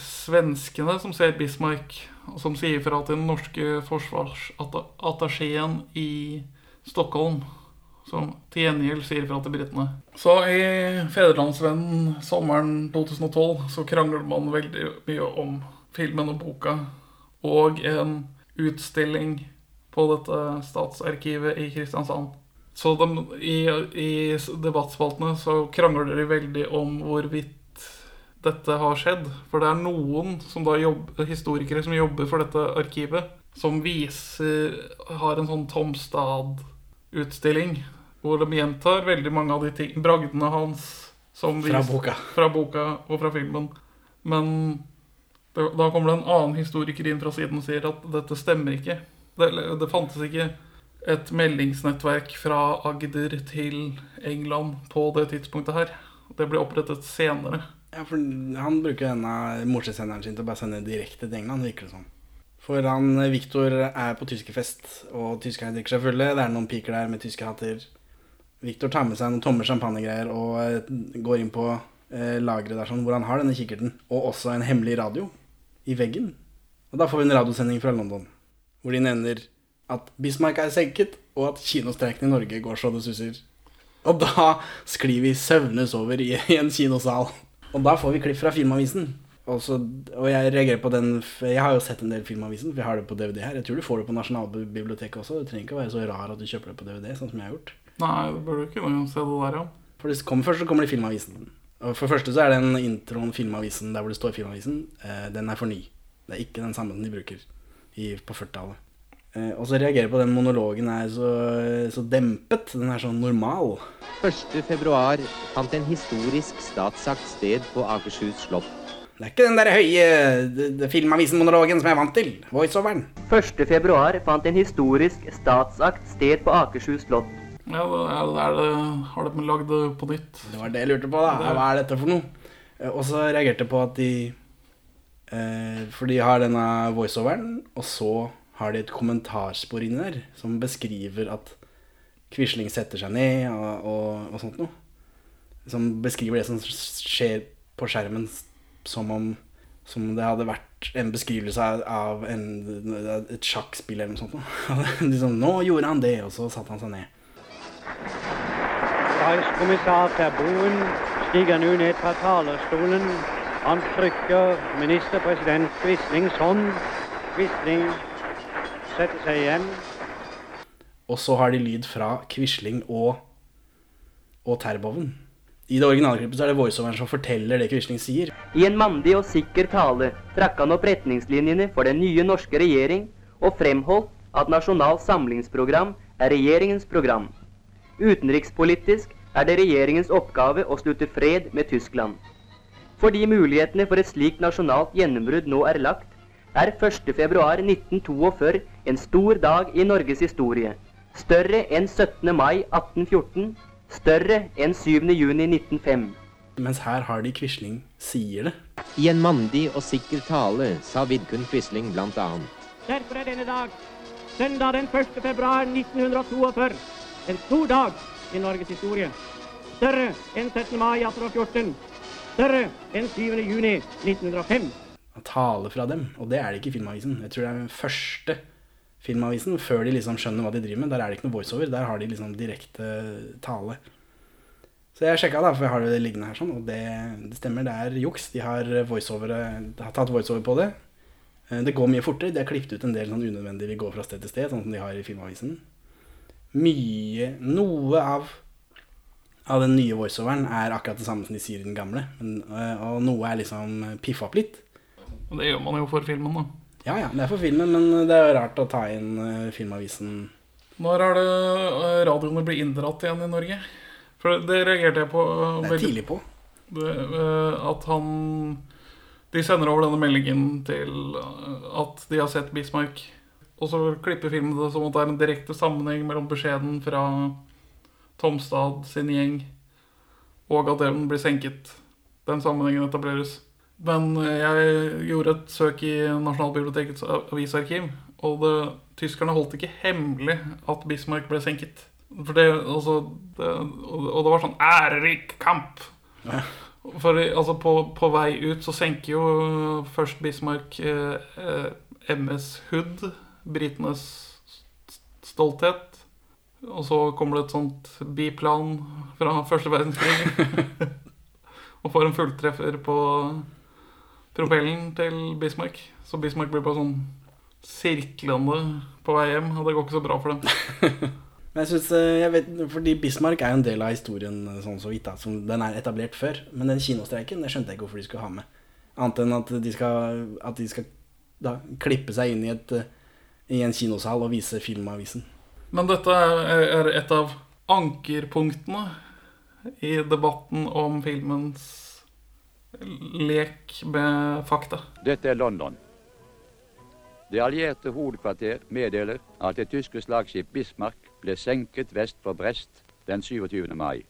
svenskene som ser Bismarck, og som sier fra til den norske forsvarsattachéen i Stockholm. Som til gjengjeld sier fra til britene. Så i Federlandsvennen sommeren 2012 så krangler man veldig mye om filmen og boka. Og en utstilling på dette statsarkivet i Kristiansand. Så de, i, i debattspaltene så krangler de veldig om hvorvidt dette har skjedd. For det er noen som jobber, historikere som jobber for dette arkivet, som viser Har en sånn Tom Stad-utstilling. Hvor de gjentar veldig mange av de ting, bragdene hans som Fra vis- boka. fra boka og fra filmen. Men det, da kommer det en annen historiker inn fra siden og sier at dette stemmer ikke. Det, det fantes ikke et meldingsnettverk fra Agder til England på det tidspunktet her. Det ble opprettet senere. Ja, for han bruker denne morsesenderen sin til å bare sende direkte til England, virker det som. For han, Victor er på tyskerfest, og tyskerne drikker seg fulle. Det er noen piker der med tyske Victor tar med seg noen tomme champagnegreier og eh, går inn på eh, lageret der sånn, hvor han har denne kikkerten. Og også en hemmelig radio i veggen. Og da får vi en radiosending fra London, hvor de nevner at Bismarck er senket, og at kinostreiken i Norge går så det suser. Og da sklir vi søvnes over i, en kinosal. Og da får vi klipp fra Filmavisen. Og, så, og jeg reagerer på den Jeg har jo sett en del Filmavisen, for jeg har det på DVD her. Jeg tror du får det på Nasjonalbiblioteket også. Du trenger ikke å være så rar at du kjøper det på DVD, sånn som jeg har gjort. Nei, det burde ikke noen se det der, ja. For det kommer, først så kommer det Filmavisen. Og for det første så er den introen Filmavisen der hvor det står Filmavisen, eh, den er for ny. Det er ikke den samme som de bruker i, på 40-tallet. Eh, og så reagerer jeg på den monologen er så, så dempet. Den er så normal. 1. februar fant en historisk statsakt sted på Akershus slott. Det er ikke den der høye Filmavisen-monologen som jeg er vant til. Voiceoveren. 1. februar fant en historisk statsakt sted på Akershus slott. Ja, det er, det det, Har de lagd det på nytt? Det var det jeg lurte på, da. Hva er dette for noe? Eh, Og så reagerte jeg på at de eh, For de har denne voiceoveren, og så har de et kommentarspor inni der som beskriver at Quisling setter seg ned og, og, og sånt noe. Som beskriver det som skjer på skjermen som om som det hadde vært en beskrivelse av- av en, et sjakkspill eller noe sånt. noe. liksom, nå gjorde han det, og så satte han seg ned. Reichskommissær Terboen stiger nå ned fra talerstolen. Han trykker ministerpresident Quislings hånd. Quisling setter seg igjen. Og så har de lyd fra Quisling og, og Terboven. I det originale klippet er det voiceoveren som forteller det Quisling sier. I en mandig og sikker tale trakk han opp retningslinjene for den nye norske regjering og fremholdt at Nasjonalt Samlingsprogram er regjeringens program. Utenrikspolitisk er det regjeringens oppgave å slutte fred med Tyskland. Fordi mulighetene for et slikt nasjonalt gjennombrudd nå er lagt, er 1.2.1942 en stor dag i Norges historie. Større enn 17. mai 1814, større enn 7. juni 1905. Mens her har de Quisling sier det. I en mandig og sikker tale sa Vidkun Quisling blant annet. Derfor er denne dag, søndag den 1. februar 1942, en stor dag i Norges historie. Større enn 17. mai 1814. Større enn 7. juni 1905. Tale fra dem. Og det er det ikke i Filmavisen. Jeg tror det er den første Filmavisen, før de liksom skjønner hva de driver med. Der er det ikke noe voiceover, der har de liksom direkte tale. Så jeg sjekka, da, for jeg har det liggende her, sånn, og det, det stemmer, det er juks. De har, voiceover, de har tatt voiceover på det. Eh, Det går mye fortere. De har klippet ut en del sånn unødvendig vi går fra sted til sted, sånn som de har i Filmavisen. Mye Noe av, av den nye voiceoveren er akkurat det samme som de sier i den gamle. Men, øh, og noe er liksom piffa opp litt. Og det gjør man jo for filmen, da. Ja, ja, det er for filmen, men det er jo rart å ta inn Filmavisen Når er det eh, radioene blir inndratt igjen i Norge? For det reagerte jeg på. eh, Det er tidlig på. Det, eh, at han De sender over denne meldingen til eh, at de har sett Bismarck. Og så klipper filmen det som at det er en direkte sammenheng mellom beskjeden fra Tomstad sin gjeng og at den blir senket. Den sammenhengen etableres. Men eh, jeg gjorde et søk i Nasjonalbibliotekets avisarkiv, og det, tyskerne holdt ikke hemmelig at Bismarck ble senket. For det, altså, det, og det var sånn ærerik kamp. For altså, på, på vei ut så senker jo først Bismarck eh, eh, MS Hood, britenes stolthet. Og så kommer det et sånt biplan fra første verdenskrig. og får en fulltreffer på propellen til Bismarck. Så Bismarck blir bare sånn sirklende på vei hjem, og det går ikke så bra for dem. Men jeg synes, øh, jeg vet, fordi Bismarck er jo en del av historien øh, sånn så vidt da, som den er etablert før. Men den kinostreiken, det skjønte jeg ikke hvorfor de skulle ha med. Annet enn at de skal, at de skal da, klippe seg inn i, et, øh, i en kinosal og vise filmavisen. Men dette er er et av ankerpunktene i debatten om filmens lek med fakta. Dette er London. Det allierte hovedkvarter meddeler at det tyske slagskip Bismarck ble senket vest for Brest den 27. mai.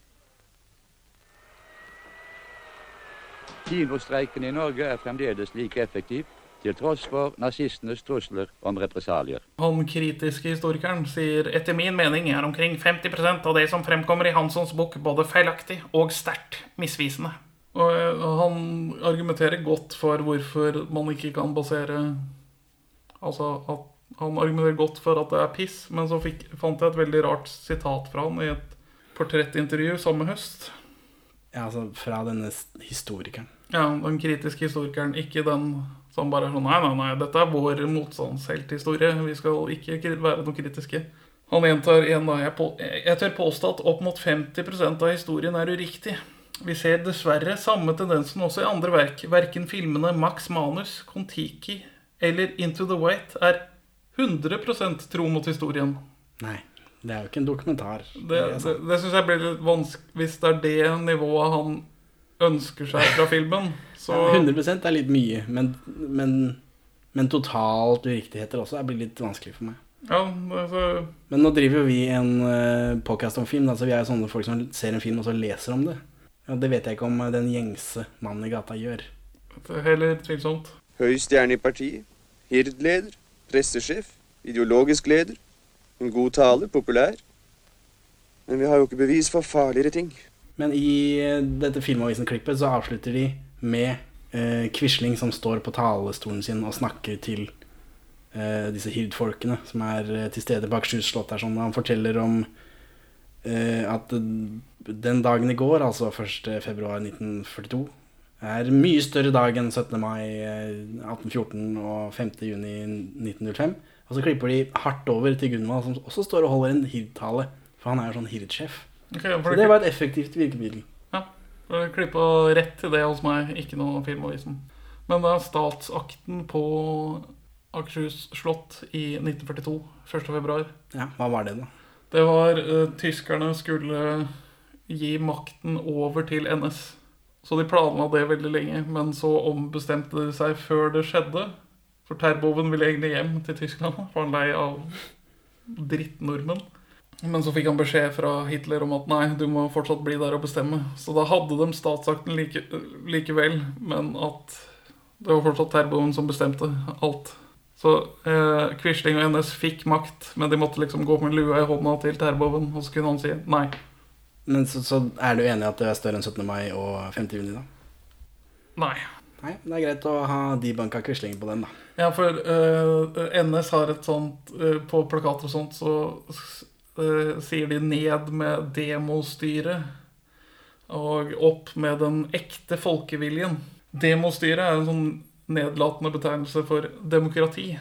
Kinostreiken i Norge er fremdeles like effektiv, til tross for nazistenes trusler om represalier. Han kritiske historikeren sier etter min mening er omkring 50% av det som fremkommer i Hanssons bok både feilaktig og sterkt misvisende. Og han argumenterer godt for hvorfor man ikke kan basere Altså at han argumenterer godt for at det er piss, men så fikk, fant jeg et veldig rart sitat fra han i et portrettintervju samme høst. Ja, altså fra denne historikeren. Ja, den kritiske historikeren, ikke den som bare er sånn Nei, nei, nei, dette er vår motstandshelthistorie. Vi skal ikke være noe kritiske. Han gjentar igjen da jeg, på, jeg tør påstå at opp mot 50% av historien er uriktig. Vi ser dessverre samme tendensen også i andre verk. Verken filmene Max Manus, Kon-Tiki eller Into the White er 100% tro mot historien. Nei, det er jo ikke en dokumentar. Det, det, det syns jeg blir litt vanskelig Hvis det er det nivået han ønsker seg fra filmen, så Ja, 100 er litt mye, men, men, men totalt uriktigheter også blir litt vanskelig for meg. Ja, altså Men nå driver jo vi en uh, podcast om film, altså så vi er jo sånne folk som ser en film og så leser om det. Ja, det vet jeg ikke om eh, den gjengse mannen i gata gjør. Det er heller tvilsomt. Høy stjerne i partiet. Hirdleder. Pressesjef. Ideologisk leder. En god tale. Populær. Men vi har jo ikke bevis for farligere ting. Men i eh, dette Filmavisen-klippet så avslutter de med eh, Quisling som står på talestolen sin og snakker til eh, disse hirdfolkene som er eh, til stede på Akershus slott. Sånn. Han forteller om eh, at eh, den dagen i går, altså 1. februar 1942, er mye større dag enn 17. mai eh, 1814 og 5. juni 1905. Og så klipper de hardt over til Gunvald, som også står og holder en hirdtale. For han er jo sånn hirdsjef. Ok, for så det- var et effektivt virkemiddel. Ja. Klippa rett til det hos meg, ikke noe Filmavisen. Men det er statsakten på Akershus slott i 1942, 1. februar. Ja, hva var det da? Det var uh, tyskerne skulle gi makten over til NS. Så de planla det veldig lenge, men så ombestemte de seg før det skjedde. For Terboven ville egentlig hjem til Tyskland, for han lei av drittnordmenn. Men så fikk han beskjed fra Hitler om at nei, du må fortsatt bli der og bestemme. Så da hadde de statsakten like, likevel, men at det var fortsatt Terboven som bestemte alt. Så eh, Quisling og NS fikk makt, men de måtte liksom gå med lua i hånda til Terboven, og så kunne han si nei. Men så, så er du enig i at det er større enn 17. mai og 5. juni, da? Nei. Nei, Det er greit å ha debunka Quisling på den, da. Ja, for eh, NS har et sånt eh, På plakater og sånt så eh, sier de 'ned med demostyret' og 'opp med den ekte folkeviljen'. Demostyret er en sånn nedlatende betegnelse for demokrati.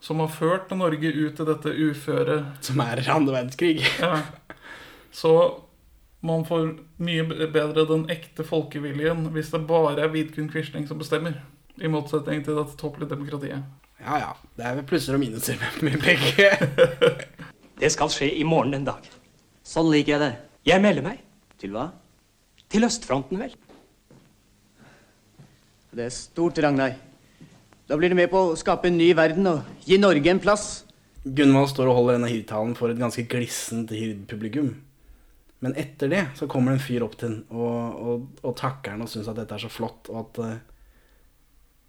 Som har ført Norge ut i dette uføret. Som er andre verdenskrig. Ja. Så man får mye bedre den ekte folkeviljen hvis det bare er Vidkun Quisling som bestemmer. I motsetning til dette tåpelige demokratiet. Ja ja. Det er vel plusser og minuser med begge. Det skal skje i morgen en dag. Sånn liker jeg det. Jeg melder meg. Til hva? Til østfronten, vel. Det er stort, Ragnar. Da blir du med på å skape en ny verden og gi Norge en plass. Gunvald står og holder denne hirdtalen for et ganske glissent hirdpublikum. Men etter det så kommer det en fyr opp til ham og, og, og takker han og syns at dette er så flott, og at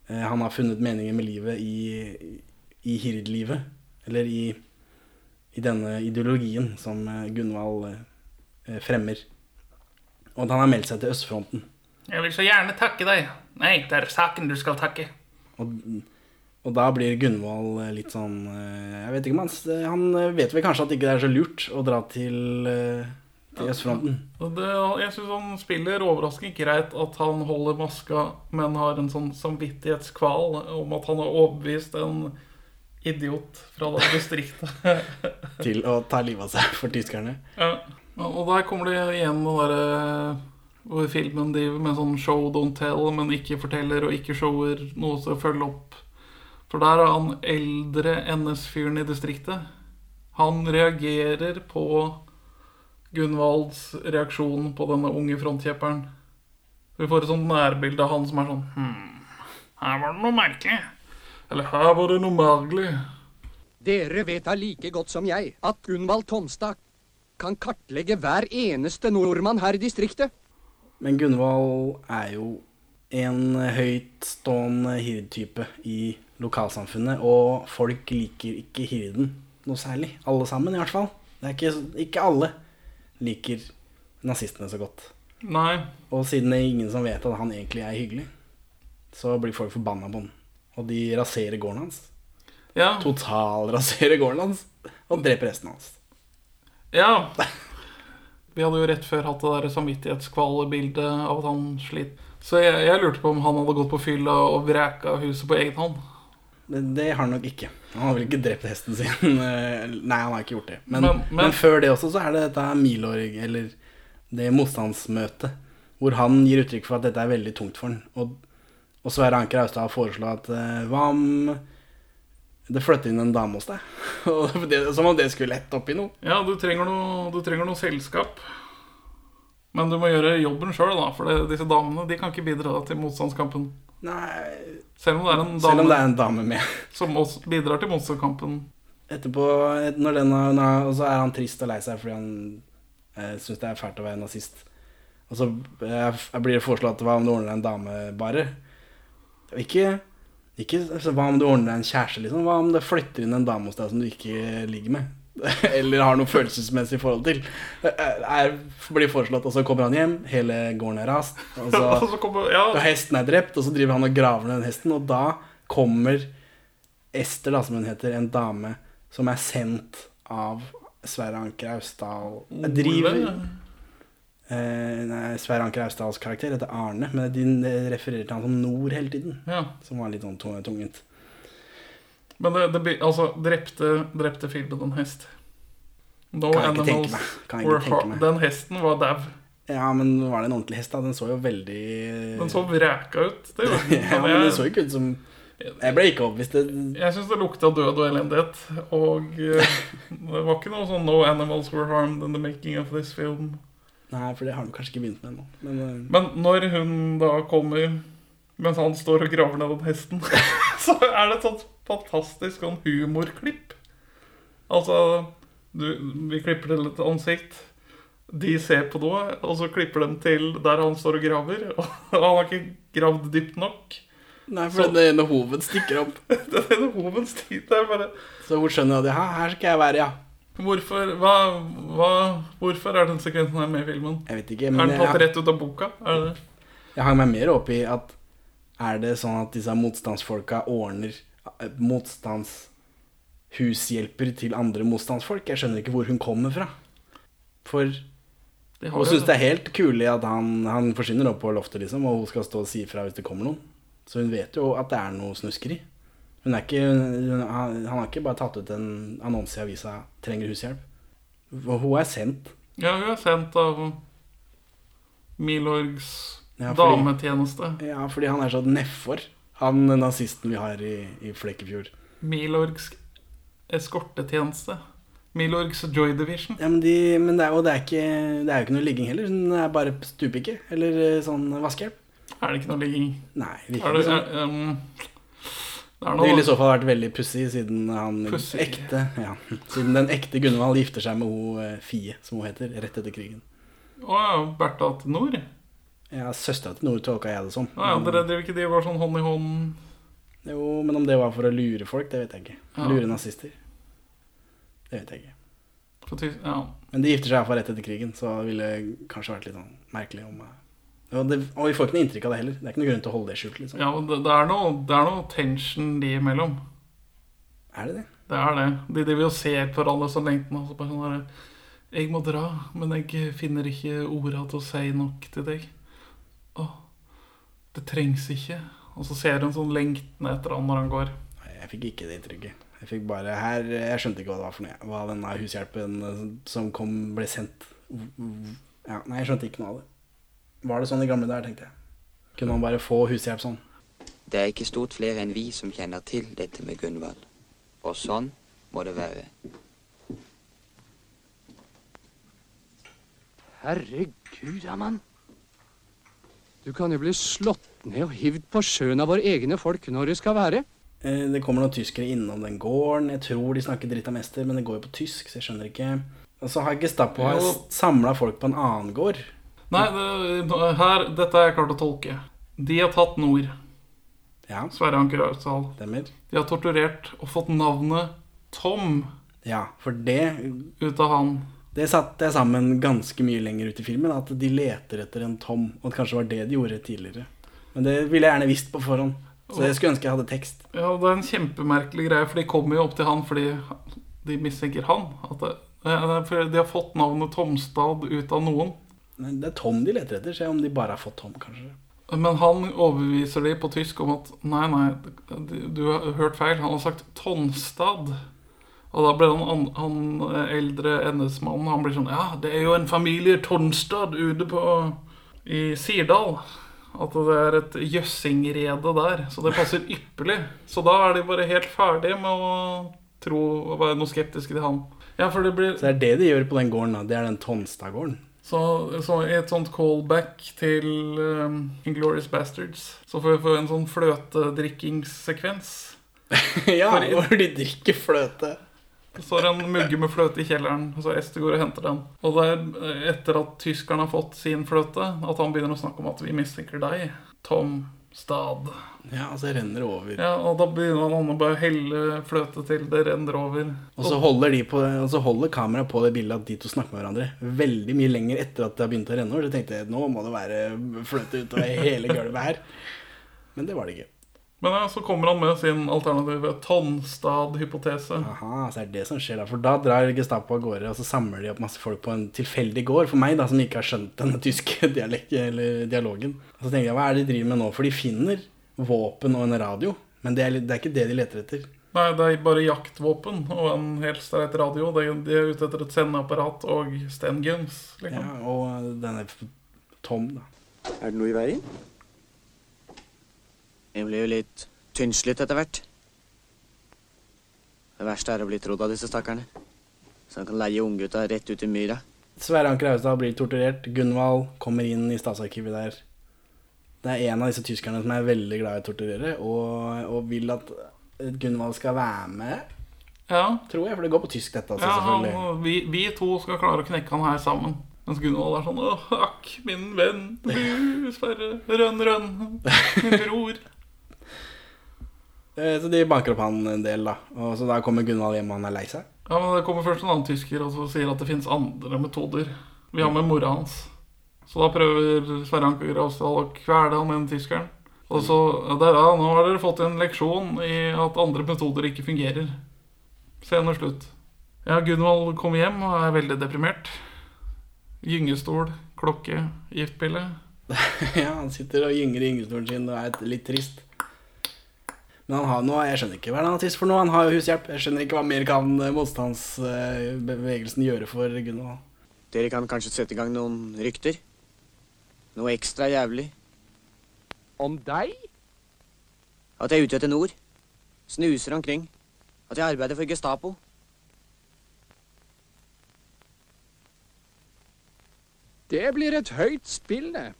uh, han har funnet meningen med livet i, i hirdlivet. Eller i, i denne ideologien som eh, Gunvald eh, fremmer. Og at han har meldt seg til østfronten. Jeg vil så gjerne takke deg. Nei, det er saken du skal takke. Og, og da blir Gunvald eh, litt sånn Jeg vet ikke om han Han vet vel kanskje at det ikke er så lurt å dra til, til østfronten. Ja, Det, jeg syns han spiller overraskende greit at han holder maska, men har en sånn samvittighetskval om at han har overbevist en idiot fra det distriktet. Til å ta livet av seg for tyskerne. Ja. Og der kommer det igjen den derre hvor filmen driver med sånn show don't tell, men ikke forteller og ikke shower noe til å følge opp. For der er han eldre NS-fyren i distriktet. Han reagerer på Gunvalds reaksjon på denne unge frontkjepperen. Vi får et sånt nærbilde av han som er sånn Hm, her var det noe merkelig. Eller her var det noe merkelig. Dere vet da like godt som jeg at Gunvald Tomstad kan kartlegge hver eneste nordmann her i distriktet. Men Gunvald er jo en høytstående hirdtype i lokalsamfunnet, og folk liker ikke hirden noe særlig. Alle sammen, i hvert fall. Det er ikke, ikke alle liker nazistene så godt. Nei. Og siden det er ingen som vet at han egentlig er hyggelig, så blir folk forbanna på han. Og de raserer gården hans. Ja. Totalraserer gården hans. Og dreper resten hans. Ja. Vi hadde jo rett før hatt det der samvittighetskvalebildet av at han sliter. Så jeg, jeg lurte på om han hadde gått på fylla og vreka huset på egen hånd. Det, det har han nok ikke. Han har vel ikke drept hesten sin. Eh, Nei, han har ikke gjort det. Men, Men- men, men- før det også så er det dette Milorg, eller det motstandsmøtet, hvor han gir uttrykk for at dette er veldig tungt for han. Og, og Sverre Anker Austad foreslo at eh, hva om det flytter inn en dame hos deg? Som om det skulle lette opp i noe. Ja, du trenger noe, du trenger noe selskap. Men du må gjøre jobben sjøl, da. For det, disse damene de kan ikke bidra til motstandskampen. Nei Selv om det er en dame, er en dame med. som også bidrar til motstandskampen. Etterpå, når den er, og så er han trist og lei seg fordi han eh, syns det er fælt å være nazist. Og så eh, blir det foreslått hva om du ordner deg en dame, bare. Ikke, ikke altså, hva om du ordner deg en kjæreste, liksom. Hva om det flytter inn en dame hos deg som du ikke ligger med? Eller har noe følelsesmessig forhold til. Er, blir foreslått, og så kommer han hjem, hele gården er rast, og, så, Og så kommer- ja. og hesten er drept, og så driver han og graver ned den hesten, og da kommer Ester, da, som hun heter, en dame som er sendt av Sverre Anker Austdal? Driver Nei, Sverre Anker Austdals karakter heter Arne, men de refererer til han som Nord hele tiden. Ja. Som var litt sånn tung- tungvint. Men det, det altså, drepte, drepte filmen en hest. No Kan jeg ikke tenke meg. Ikke tenke meg. Den hesten var dau. Ja, men var det en ordentlig hest, da? Den så jo veldig Den så vreka ut. Det gjorde den. Ja, men den så ikke ut som Jeg ble ikke overbevist. Det- Jeg syns det lukta død og elendighet. Og eh, det var ikke noe sånn 'No animals were harmed in the making of this film'. Nei, for det har han kanskje ikke begynt med ennå. Men, eh, Men når hun da kommer mens han står og graver ned den hesten, så er det et sånt fantastisk sånn humorklipp. Altså du, Vi klipper til et ansikt. De ser på noe, og så klipper de til der han står og graver. Og han har ikke gravd dypt nok. Nei, for den ene hoven stikker opp. den ene hoven stikker der bare Så hun skjønner at ja, her skal jeg være, ja. Hvorfor, hva, hva, hvorfor er den sekvensen her med i filmen? Jeg vet ikke, Er den den jeg, tatt rett ut av boka? Jeg hang meg mer opp i at er det sånn at disse motstandsfolka ordner eh, motstandshushjelper til andre motstandsfolk. Jeg skjønner ikke hvor hun kommer fra. For hun syns det er helt kulig at han, han forsvinner opp på loftet, liksom, og hun skal stå og si ifra hvis det kommer noen. Så hun vet jo at det er noe snuskeri. Hun er ikke, hun, han, har ikke bare tatt ut en annonse i avisa 'trenger hushjelp'. Og hun er sendt. Ja, hun er sendt av Milorgs Ja, fordi- dametjeneste. Ja, fordi han er så nedfor, han nazisten vi har i, i Flekkefjord. Milorgs eskortetjeneste. Milorgs Joy Division. Ja, men, de, men det, er, og det, er ikke, det er jo ikke noe ligging heller. Hun er bare stupike. Eller eh, sånn vaskehjelp. Er det ikke noe ligging? Nei, Er det, ikke sånn. er, um, det noe ville i så fall vært veldig pussig, siden ja, Siden den ekte Gunvald gifter seg med hun eh, Fie, som hun heter, rett etter krigen. Å ja, Bertha til nord? Ja, Søstera til Nord tolka jeg det som. Å ja, dere driver ikke de var sånn hånd i hånd Jo, men om det var for å lure folk, det vet jeg ikke. Ja. Lure nazister. Det vet jeg ikke. Ja. Men de gifter seg iallfall rett etter krigen, så det ville kanskje vært litt sånn merkelig om eh, og, det, og vi får ikke noe inntrykk av det heller. Det er ikke noe grunn til å holde det skjult. liksom Ja, men det, det, er noe, det er noe tension de imellom. Er det det? Det er det. De driver og ser på hverandre så lenge. Og så bare sånn der, Jeg må dra, men jeg finner ikke orda til å si nok til deg. Å, det trengs ikke. Og så ser hun sånn lengtende etter han når han går. Nei, Jeg fikk ikke det inntrykket. Jeg fikk bare her Jeg skjønte ikke hva det var for noe. Hva denne hushjelpen eh, som kom, ble sendt ja, Nei, jeg skjønte ikke noe av det. Var det sånn i gamle dager, tenkte jeg. Kunne man bare få hushjelp sånn? Det er ikke stort flere enn vi som kjenner til dette med Gunvald. Og sånn må det være. Herregud, ja. Du kan jo bli slått ned og hivd på sjøen av våre egne folk når det skal være. Eh, Det kommer noen tyskere innom den gården. Jeg tror de snakker dritt av mester, men det går jo på tysk, så jeg skjønner ikke. Og så har Gestapo samla folk på en annen gård. Nei, det, her, dette er jeg klart å tolke. De har tatt nord. Ja. Sverre Anker Austdal. De har torturert og fått navnet Tom Ja, for det ut av han. Det satte jeg sammen ganske mye lenger ut i filmen, at de leter etter en Tom. Og det kanskje var det de gjorde tidligere. Men det ville jeg gjerne visst på forhånd. Så jeg skulle ønske jeg hadde tekst. Ja, det er en kjempemerkelig greie, for de kommer jo opp til han fordi de mistenker han. At det, eh, de har fått navnet Tomstad ut av noen. Det er Tom de leter etter. Se om de bare har fått Tom, kanskje. Men han overbeviser de på tysk om at nei, nei, du- har hørt feil. Han har sagt Tonstad. Og da ble han, han, han eldre NS-mannen Han blir sånn Ja, det er jo en familie Tonstad ute på i Sirdal. At det er et jøssingrede der. Så det passer ypperlig. Så da er de bare helt ferdige med å tro og være noe skeptiske til han. Ja, for det blir Så det er det de gjør på den gården. da Det er den Tonstad-gården. Så, så et sånt callback til um, Inglourious Bastards Så får vi få en sånn fløtedrikkingssekvens. ja, For hvor de drikker fløte. Det står en mugge med fløte i kjelleren, og så Ester går og henter den. Og det er eh, etter at tyskerne har fått sin fløte, at han begynner å snakke om at vi mistenker deg, Tom Stad. Ja, altså det renner over. Ja, og da begynner han å bare helle fløte til det renner over. Og så holder, de på, og så holder kameraet på det bildet at de to snakker med hverandre veldig mye lenger etter at det har begynt å renne over. Så tenkte jeg nå må det være fløte utover hele gulvet her. Men det var det ikke. Men ja, så kommer han med sin alternative Tonstad-hypotese. Aha, så er det det som skjer da. For da drar Gestapo av gårde, og så samler de opp masse folk på en tilfeldig gård. For meg, da, som ikke har skjønt denne tyske dialekten eller dialogen. Og så tenker jeg, hva er det de driver med nå? For de finner våpen og en radio. Men det er, det er ikke det de leter etter. Nei, det er bare jaktvåpen og en helt streit radio. De de er ute etter et sendeapparat og stenguns. Liksom. Ja, og den er Tom, da. Er det noe i veien? Jeg blir jo litt tynnslitt etter hvert. Det verste er å bli trodd av disse stakkarene. Så han kan leie unggutta rett ut i myra. Sverre Anker Austdal blir torturert. Gunvald kommer inn i statsarkivet der. Det er en av disse tyskerne som er veldig glad i å torturere, og, og vil at Gunvald skal være med. Ja. Tror jeg, for det går på tysk, dette. Altså, Ja, han, vi, vi to skal klare å knekke han her sammen. Mens Gunvald er sånn Åh, akk, min venn. Du, sperre, Rønn, rønn. Min bror. Eh, Så de banker opp han en del, da. Og så da kommer Gunvald hjem, og han er lei seg. Ja, men Det kommer først en annen tysker og så sier at det finnes andre metoder. Vi har med mora hans. Så da prøver Sverre Anker Gravsdal å kvele han den tyskeren. Og Og så, der, ja, Nå har dere fått en leksjon i at andre metoder ikke fungerer. Scene slutt. Ja, Gunvald kommer hjem og er veldig deprimert. Gyngestol, klokke, giftpille. ja, han sitter og gynger i gyngestolen sin og er litt trist. Men han har noe, jeg skjønner ikke hva han er trist for nå. Han har jo hushjelp. Jeg skjønner ikke hva mer kan eh, motstandsbevegelsen gjøre for Gunvald. Dere kan kanskje sette i gang noen rykter? Noe ekstra jævlig? Om deg? At jeg er ute etter nord. Snuser omkring. At jeg arbeider for Gestapo. Det blir et høyt spill, det.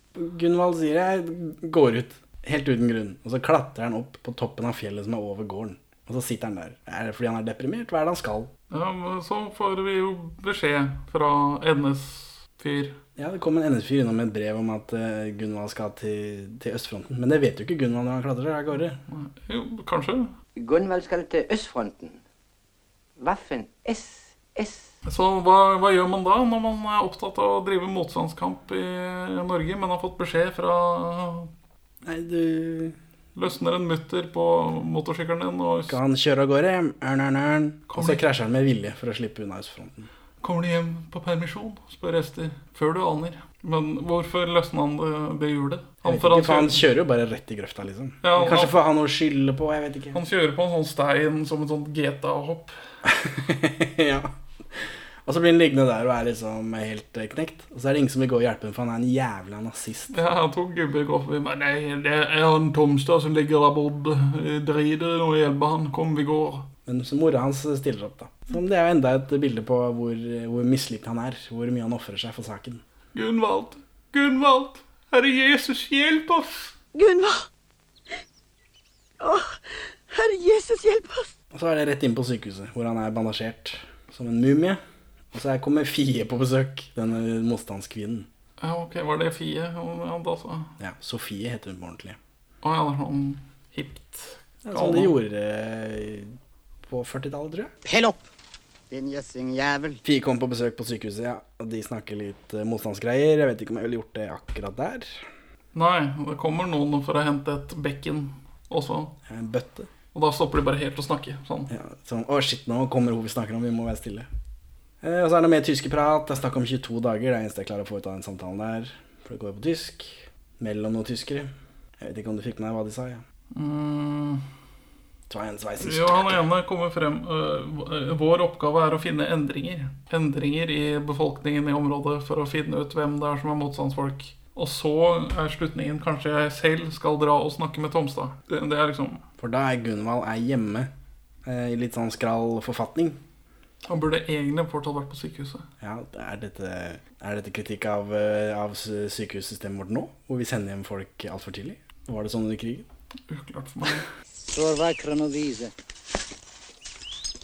Gunvald sier jeg går ut, helt uten grunn. Og så klatrer han opp på toppen av fjellet som er over gården. Og så sitter han der. Er det fordi han er deprimert? Hva er det han skal? Ja, men Så får vi jo beskjed fra NS-fyr. Ja, det kom en NS-fyr innom med et brev om at uh, Gunvald skal til, til østfronten. Men det vet jo ikke Gunvald når han klatrer av gårde. Jo, kanskje. Gunvald skal til østfronten. Waffen SS. Så hva, hva gjør man da, når man er opptatt av å drive motstandskamp i Norge, men har fått beskjed fra Nei, du Løsner en mutter på motorsykkelen din og Skal han kjøre av gårde? Ørn, ørn, ørn. Og så krasjer han med vilje for å slippe unna østfronten. Kommer de hjem på permisjon? spør Ester. Før du aner. Men hvorfor løsna han det, det hjulet? Vet ikke, for han kjører jo bare rett i grøfta, liksom. Ja, han- Kanskje får han noe å skylde på, jeg vet ikke. Han kjører på en sånn stein som et sånt GTA-hopp. ja. Og så blir han liggende der og er liksom helt eh, knekt. Og så er det ingen som vil gå og hjelpe ham, for han er en jævla nazist. Ja, han tok forbi meg. Nei, det er han Tomstad som ligger der borte. Drit i det og hjelpe han. Kom, vi går. Men så mora hans stiller opp, da. Så det er jo enda et bilde på hvor, hvor mislikt han er. Hvor mye han ofrer seg for saken. Gunvald, Gunvald, Herre Jesus, hjelp oss! Gunvald! Å, Herre Jesus, hjelp oss! Og så er det rett inn på sykehuset, hvor han er bandasjert som en mumie. Og så kommer Fie på besøk, denne motstandskvinnen. Ja, ok, var det Fie? Ja, da så. Ja, Sofie heter hun på ordentlig. Å ja, det er sånn hipt. Ja, Sånn de gjorde det på 40-tallet, tror jeg. Hell opp, din jævel. Fie kom på besøk på sykehuset, ja. Og de snakker litt eh, motstandsgreier. Jeg vet ikke om jeg ville gjort det akkurat der. Nei, det kommer noen for å hente et bekken også. En bøtte. Og da stopper de bare helt å snakke. Sånn. Ja, sånn, å shit, nå kommer hun vi snakker om, vi må være stille. Eh, og så er det mer tyskeprat. Det er snakk om 22 dager. Det er eneste jeg klarer å få ut av den samtalen der. For det går jo på tysk. Mellom noen tyskere. Jeg vet ikke om du fikk med deg hva de sa, ja. Mm. Svein, sveisen, Jo, han ene kommer frem øh, Vår oppgave er å finne endringer. Endringer i befolkningen i området for å finne ut hvem det er som er motstandsfolk. Og så er slutningen kanskje jeg selv skal dra og snakke med Tomstad. Det, det er liksom For da er Gunvald er hjemme eh, i litt sånn skral forfatning. Han burde egentlig fortsatt vært på sykehuset. Ja, er dette, er dette kritikk av, eh, av sykehussystemet vårt nå? Hvor vi sender hjem folk altfor tidlig? Var det sånn under krigen? Uklart for meg. Så vakker å vise.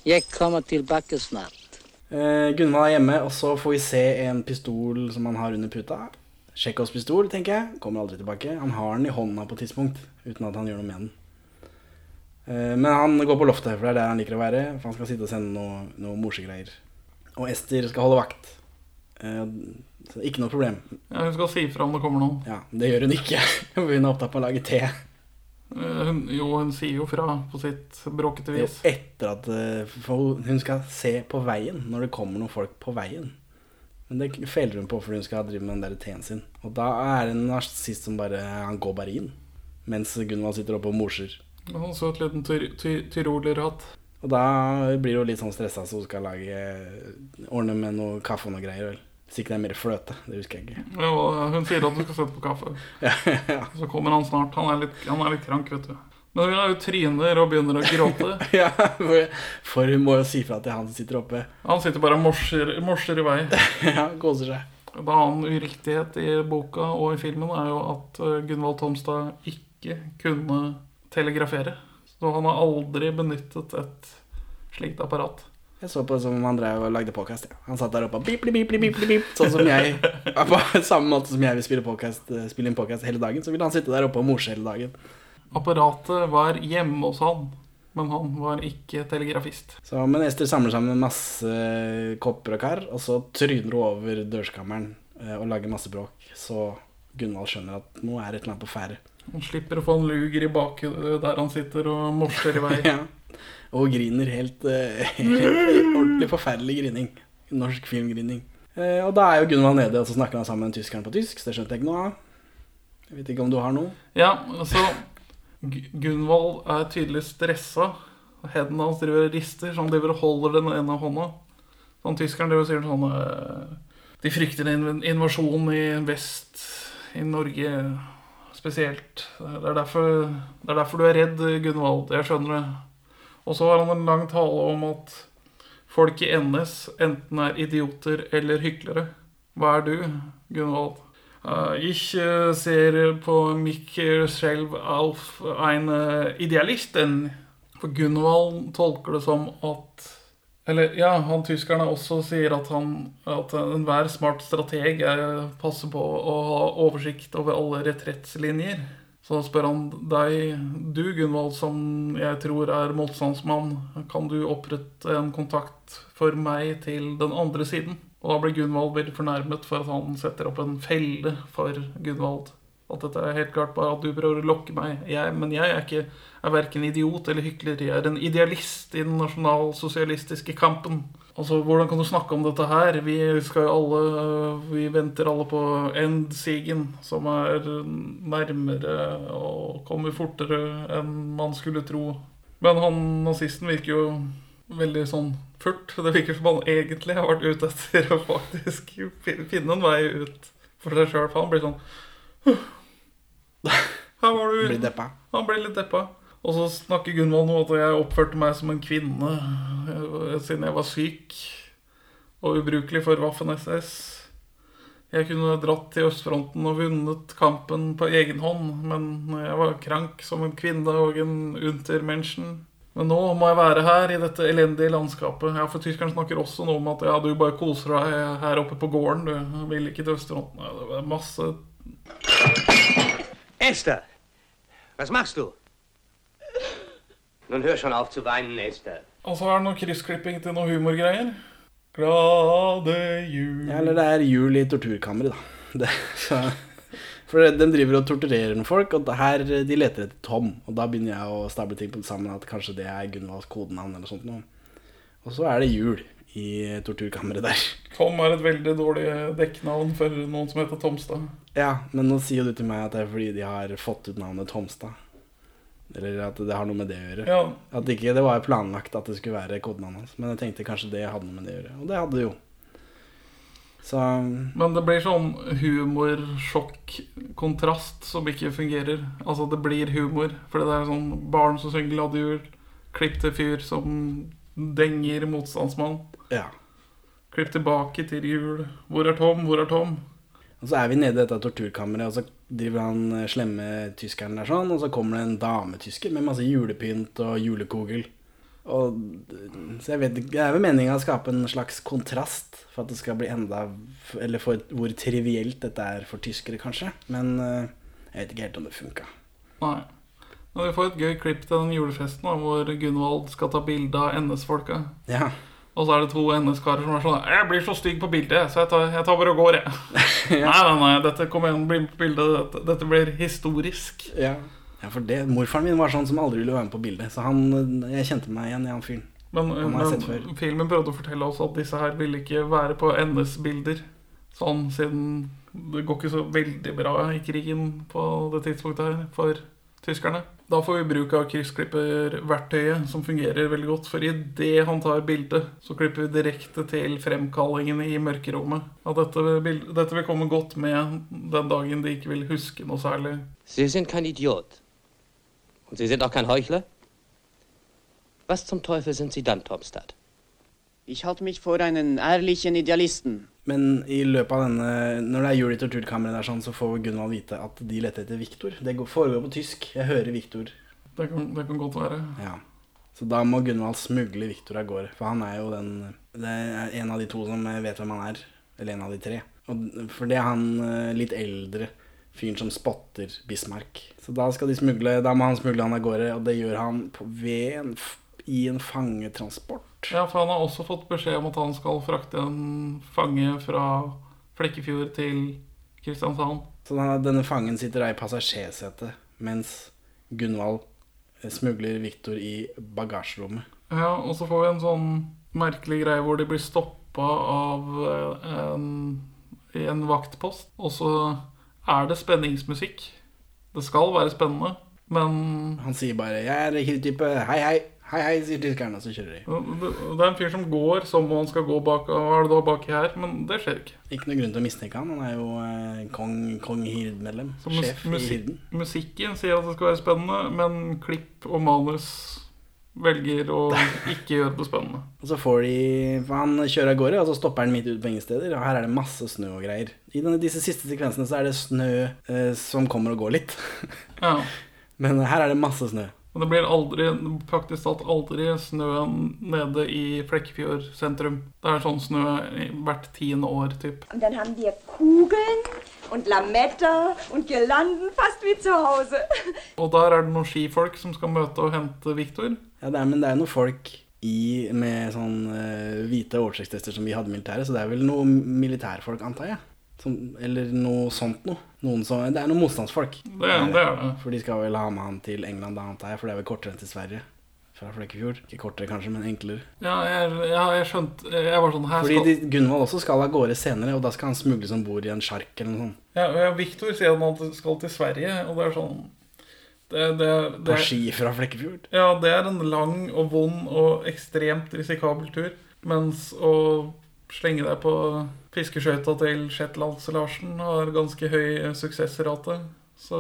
Jeg kommer tilbake snart. Eh, Gunvald er hjemme, og så får vi se en pistol som han har under puta. Tsjekhovs pistol, tenker jeg. Kommer aldri tilbake. Han har den i hånda på et tidspunkt, uten at han gjør noe med den. Eh, men han går på loftet, for det er der han liker å være. For han skal sitte og sende noe, noe morsegreier. Og Ester skal holde vakt. Eh, så ikke noe problem. Ja, hun skal si fra om det kommer noen. Ja, Det gjør hun ikke. Hun er opptatt med å lage te. Eh, Hun, jo, hun sier jo fra på sitt bråkete Jo, vis. etter at eh, hun skal se på veien når det kommer noen folk på veien. Men det feiler hun på fordi hun skal drive med den der teen sin. Og da er det en narsissist som bare Han går bare inn. Mens Gunvald sitter oppe og morser. En sånn søt liten ty ty tyrolerhatt. Og da blir hun litt sånn stressa, så hun skal lage ordne med noe kaffe og noe greier. vel Hvis ikke det er mer fløte. Det husker jeg ikke. Jo, hun sier at du skal sette på kaffe. Så kommer han snart. Han er litt, han er litt krank, vet du. Men hun er jo tryner og begynner å gråte. ja, for, for hun må jo si fra til han som sitter oppe. Han sitter bare og morser, morser i vei. ja, koser seg. En annen uriktighet i boka og i filmen er jo at eh, Gunvald Tomstad ikke kunne telegrafere. Så han har aldri benyttet et slikt apparat. Jeg så på det som om han drev og lagde podkast. Ja. Han satt der oppe og bip, bip, bip, bip, bip, sånn som jeg. På samme måte som jeg vil spille, podcast, eh, spille inn podkast hele dagen, så vil han sitte der oppe og morse hele dagen. Apparatet var hjemme hos han, men han var ikke telegrafist. Så, men Ester samler sammen en masse kopper og kar, og så tryner hun over dørskammeren eh, og lager masse bråk. Så Gunvald skjønner at nå er et eller annet på ferde. Han slipper å få en luger i bakhudet der han sitter og morser i vei. Ja. Og griner helt, eh, helt ordentlig forferdelig grining. Norsk filmgrining. Eh, og da er jo Gunvald nede, og så snakker han sammen med tyskeren på tysk. Så det skjønte jeg ikke noe av. Jeg vet ikke om du har noe? Ja, altså Gunvald er tydelig stressa. Hendene hans driver og rister, så han driver og holder den ene hånda. Sånn tyskeren driver og sier sånn eh, De frykter en invasjon i vest, i Norge spesielt. Det er derfor, det er derfor du er redd, Gunvald. Jeg skjønner det. Og så har han en lang tale om at folk i NS enten er idioter eller hyklere. Hva er du, Gunvald? Eh, Ich eh, ser på mich selv auf ein idealist Idealisten. For Gunvald tolker det som at Eller ja, han tyskerne også sier at han At enhver smart strateg er, passer på å ha oversikt over alle retrettslinjer. Så spør han deg, du Gunvald, som jeg tror er motstandsmann, kan du opprette en kontakt for meg til den andre siden? Og da blir Gunvald veldig fornærmet for at han setter opp en felle for Gunvald. At dette er helt klart bare at du prøver å lokke meg. Jeg, men jeg er ikke er verken idiot eller hykler. Jeg er en idealist i den nasjonalsosialistiske kampen. Altså, Hvordan kan du snakke om dette her? Vi alle Vi venter alle på Endsigen, som er nærmere og kommer fortere enn man skulle tro. Men han nazisten virker jo veldig sånn furt. Det virker som han egentlig har vært ute etter å faktisk finne en vei ut for seg sjøl. For han blir sånn Her var du. Blir deppa. Han blir litt deppa. Og så snakker Gunvald nå at jeg oppførte meg som en kvinne eh, siden jeg var syk og ubrukelig for Waffen-SS. Jeg kunne dratt til østfronten og vunnet kampen på egen hånd, men jeg var krank som en kvinne og en untermenschen. Men nå må jeg være her i dette elendige landskapet. Ja, for tyskeren snakker også noe om at ja, du bare koser deg her oppe på gården. Du vil ikke til østfronten. Ja, det er masse Esther, hva machst du? Nun hör schon auf zu weinen, Esther. Og så er det noe kryssklipping til noe humorgreier. Glade jul Ja, eller det er jul i torturkammeret, da. Det, så, for de driver og torturerer noen folk, og det her, de leter etter Tom. Og da begynner jeg å stable ting på det sammen, at kanskje det er Gunvalds kodenavn eller sånt noe. Og så er det jul i torturkammeret der. Tom er et veldig dårlig dekknavn for noen som heter Tomstad. Ja, men nå sier du til meg at det er fordi de har fått ut navnet Tomstad. Eller at det har noe med det å gjøre. Ja. At ikke det var planlagt at det skulle være kodenavnet hans. Men jeg tenkte kanskje det hadde noe med det å gjøre. Og det hadde det jo. Så Men det blir sånn humorsjokk-kontrast som ikke fungerer. Altså, det blir humor. Fordi det er sånn barn som synger 'Glade jul', klipp til fyr som denger motstandsmann. Ja. Klipp tilbake til jul. Hvor er Tom? Hvor er Tom? Og så er vi nede i dette torturkammeret, og så driver han eh, slemme tyskeren der sånn, og så kommer det en dametysker med masse julepynt og julekogel. Og, så jeg vet ikke, Det er vel meninga å skape en slags kontrast for at det skal bli enda Eller for hvor trivielt dette er for tyskere, kanskje. Men eh, jeg vet ikke helt om det funka. Nei. Men vi får et gøy klipp til den julefesten da, hvor Gunvald skal ta bilde av NS-folka. Ja. Og så er det to NS-karer som er sånn 'Jeg blir så stygg på bildet, så jeg tar, jeg tar bare og går, jeg'. Nei, nei, nei, dette kommer igjen, bli med på bildet. Dette, dette blir historisk. Ja. ja, for det Morfaren min var sånn som aldri ville være med på bildet, så han, jeg kjente meg igjen i han fyren. Men, men filmen prøvde å fortelle oss at disse her ville ikke være på NS-bilder. Sånn siden det går ikke så veldig bra i krigen på det tidspunktet her for tyskerne. Da får vi bruk av kryssklipperverktøyet, som fungerer veldig godt. For idet han tar bildet, så klipper vi direkte til fremkallingen i mørkerommet. Ja, dette, vil- dette vil komme godt med den dagen de ikke vil huske noe særlig. Sie sind kein Idiot. Und Sie sind auch kein Heuchler? Was zum Teufel sind Sie dann, Tomstad? Ich halte mich for einen ehrlichen idealisten. Men i løpet av denne Når det er jul i torturkammeret, sånn, så får Gunvald vite at de leter etter Viktor. Det foregår på tysk. Jeg hører Viktor. Det kan, det kan godt være. Ja. Så da må Gunvald smugle Viktor av gårde. For han er jo den Det er en av de to som vet hvem han er. Eller en av de tre. Og for det er han eh, litt eldre fyren som spotter Bismarck. Så da skal de smugle Da må han smugle han av gårde, og det gjør han på, ved en, i en fangetransport. Ja, for han har også fått beskjed om at han skal frakte en fange fra Flekkefjord til Kristiansand. Så denne fangen sitter da i passasjersetet mens Gunvald eh, smugler Viktor i bagasjerommet. Ja, og så får vi en sånn merkelig greie hvor de blir stoppa av eh, en, en vaktpost. Og så er det spenningsmusikk. Det skal være spennende, men Han sier bare 'Jeg er Hirtype. Hei, hei'. Hei, hei, sier tyskeren, og så kjører de. det, er en fyr som går som om han skal gå bak Hva er det da baki her? Men det skjer ikke. Ikke noe grunn til å mistenke han. Han er jo eh, kong, kong Hird-medlem. Sjef i Hirden. musikken sier at det skal være spennende, men klipp og manus velger å ikke gjøre det spennende. Og så får de for Han kjører av gårde, og så stopper han midt ute på ingen steder. Og her er det masse snø og greier. I denne, disse siste sekvensene så er det snø eh, som kommer og går litt. Ja. Men her er det masse snø. Og det blir aldri, praktisk talt aldri snø nede i Flekkefjord sentrum. Det er sånn snø hvert tiende år, typ. Og dann haben wir Kugeln und Lametta und Girlanden fast wie zu Hause. Og der er det noen skifolk som skal møte og hente Viktor. Ja, det er, men det er noen folk i, med sånn uh, hvite overtrekkstester som vi hadde i militæret, så det er vel noen militærfolk, antar jeg. Som, eller noe sånt noe. Noen som, det er noen motstandsfolk. Det er- det er det. For de skal vel ha med han til England, da, antar jeg, for det er vel kortere enn til Sverige. Fra Flekkefjord. Ikke kortere kanskje, men enklere. Ja, jeg, ja, jeg skjønte Jeg var sånn her Fordi skal... de, Gunvald også skal av gårde senere, og da skal han smugles om bord i en sjark eller noe sånt. Ja, ja, Viktor sier at han skal til Sverige, og det er sånn det, det, det, På ski fra Flekkefjord. Ja, det er en lang og vond og ekstremt risikabel tur. Mens å slenge deg på fiskeskøyta til Shetlands-Larsen har ganske høy suksessrate. Så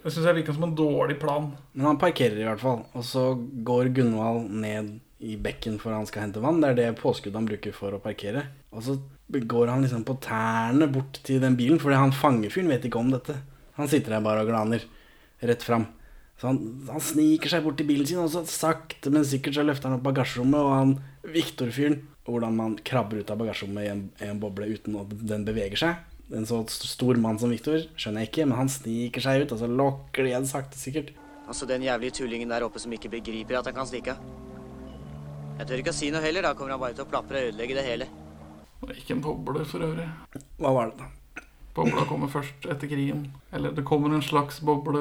det syns jeg virker som en dårlig plan. Men han parkerer i hvert fall, og så går Gunvald ned i bekken for han skal hente vann. Det er det påskuddet han bruker for å parkere. Og så går han liksom på tærne bort til den bilen, fordi han fangefyren vet ikke om dette. Han sitter der bare og glaner rett fram. Så han, han sniker seg bort til bilen sin, og så sakte, men sikkert så løfter han opp bagasjerommet, og han Viktor-fyren Hvordan man krabber ut av bagasjerommet i en, i en boble uten at den beveger seg. En så stor mann som Viktor skjønner jeg ikke, men han sniker seg ut, og så lokker de igjen sakte, sikkert. Altså den jævlige tullingen der oppe som ikke begriper at han kan stikke av. Jeg tør ikke å si noe heller, da kommer han bare til å plapre og ødelegge det hele. Det er ikke en boble for øvrig. Hva var det, da? Bobla kommer først etter krigen. Eller det kommer en slags boble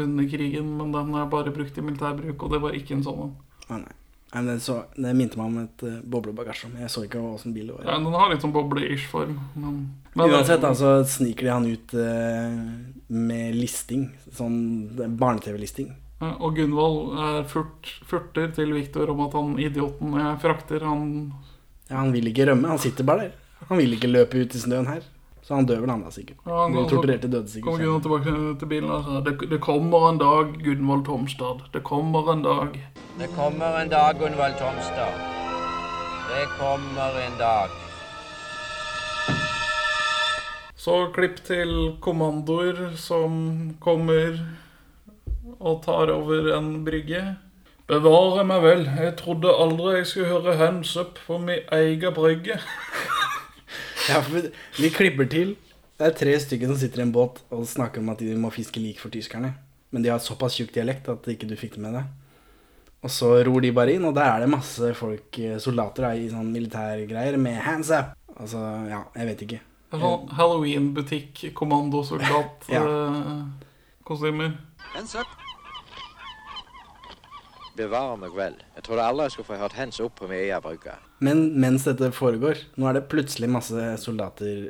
under krigen, men den er bare brukt i militærbruk, og det var ikke en sånn en. Ah, nei. Nei, så, det minte meg om et uh, boblebagasjerom. Jeg så ikke åssen bil det var. Ja, den har litt sånn boble-ish form. Men, men Uansett, så sniker de han ut uh, med listing. Sånn barne-TV-listing. Ja, Og Gunvald er furt, furter til Viktor om at han idioten jeg frakter, han Ja, han vil ikke rømme, han sitter bare der. Han vil ikke løpe ut i snøen her. Så han dør vel, han da, sikkert. Ja, han- Blir torturert til døde, Kommer sikkert. Gunvald tilbake til bilen og sier det, det kommer en dag, Gunvald Tomstad. Det kommer en dag. Det kommer en dag, Gunvald Tomstad. Det kommer en dag. Så klipp til kommandoer som kommer og tar over en brygge. Bevare meg vel, jeg trodde aldri jeg skulle høre hands up på min egen brygge. Ja, for vi klipper til. Det er tre stykker som sitter i en båt og snakker om at de må fiske lik for tyskerne. Men de har såpass tjukk dialekt at ikke du fikk det med deg. Og så ror de bare inn, og der er det masse folk, eh, soldater, da, i sånn militærgreier med hands up. Altså, ja, jeg vet ikke. Halloween-butikk, kommandosoldat, Ja. eh, kostymer. Hands up. Bevare meg vel. Jeg trodde aldri jeg skulle få hørt hands opp på egen brygge. Men mens dette foregår, nå er det plutselig masse soldater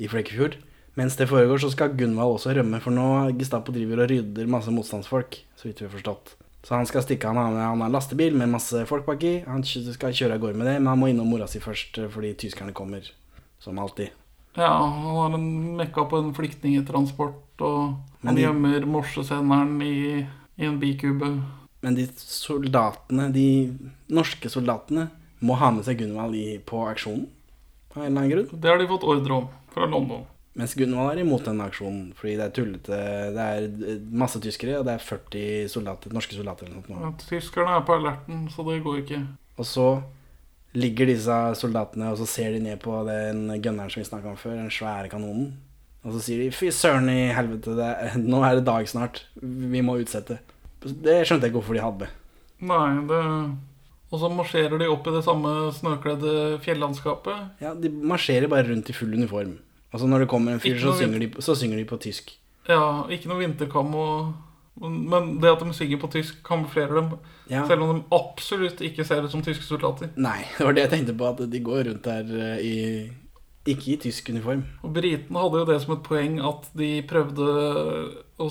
i Flekkefjord. Mens det foregår, så skal Gunvald også rømme, for nå Gestapo driver og rydder masse motstandsfolk, så vidt vi har forstått. Så han skal stikke, han har, han har en lastebil med masse folk baki. Han skal kjøre av gårde med det, men han må innom mora si først, eh, fordi tyskerne kommer, som alltid. Ja, han har en mekka på en flyktningtransport, og han de- gjemmer morsesenderen i, i en bikube. Men de soldatene, de norske soldatene, må ha med seg Gunvald i, på aksjonen, av en eller annen grunn. Det har de fått ordre om fra London. Mens Gunvald er imot denne aksjonen, fordi det er tullete. Det er eh, masse tyskere, og det er 40 soldater, norske soldater eller noe Ja, tyskerne er på alerten, så det går ikke. Og så ligger disse soldatene, og så ser de ned på den gunneren som vi snakka om før, den svære kanonen. Og så sier de 'fy søren i helvete, det er, nå er det dag snart. Vi må utsette'. Det skjønte jeg ikke hvorfor de hadde. Nei, det Og så marsjerer de opp i det samme snøkledde fjellandskapet. Ja, De marsjerer bare rundt i full uniform. Altså når det kommer en fyr, så synger, de, så synger de på tysk. Ja, ikke noe vinterkam og men- det at de synger på tysk, kamuflerer dem. Ja. Selv om de absolutt ikke ser ut som tyske soldater. Nei, det var det jeg tenkte på, at de går rundt der eh, i Ikke i tysk uniform. Og britene hadde jo det som et poeng at de prøvde å,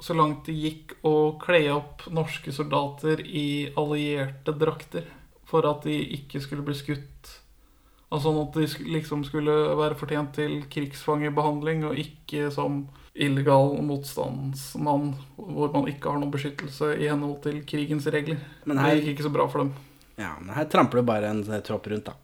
så langt det gikk, å kle opp norske soldater i allierte drakter. For at de ikke skulle bli skutt. Altså sånn at de liksom skulle være fortjent til krigsfangebehandling, og ikke som illegal motstandsmann hvor man ikke har noen beskyttelse i henhold til krigens regler. Men her- Det gikk ikke så bra for dem. Ja, men her tramper du bare en sånn tropp rundt, da.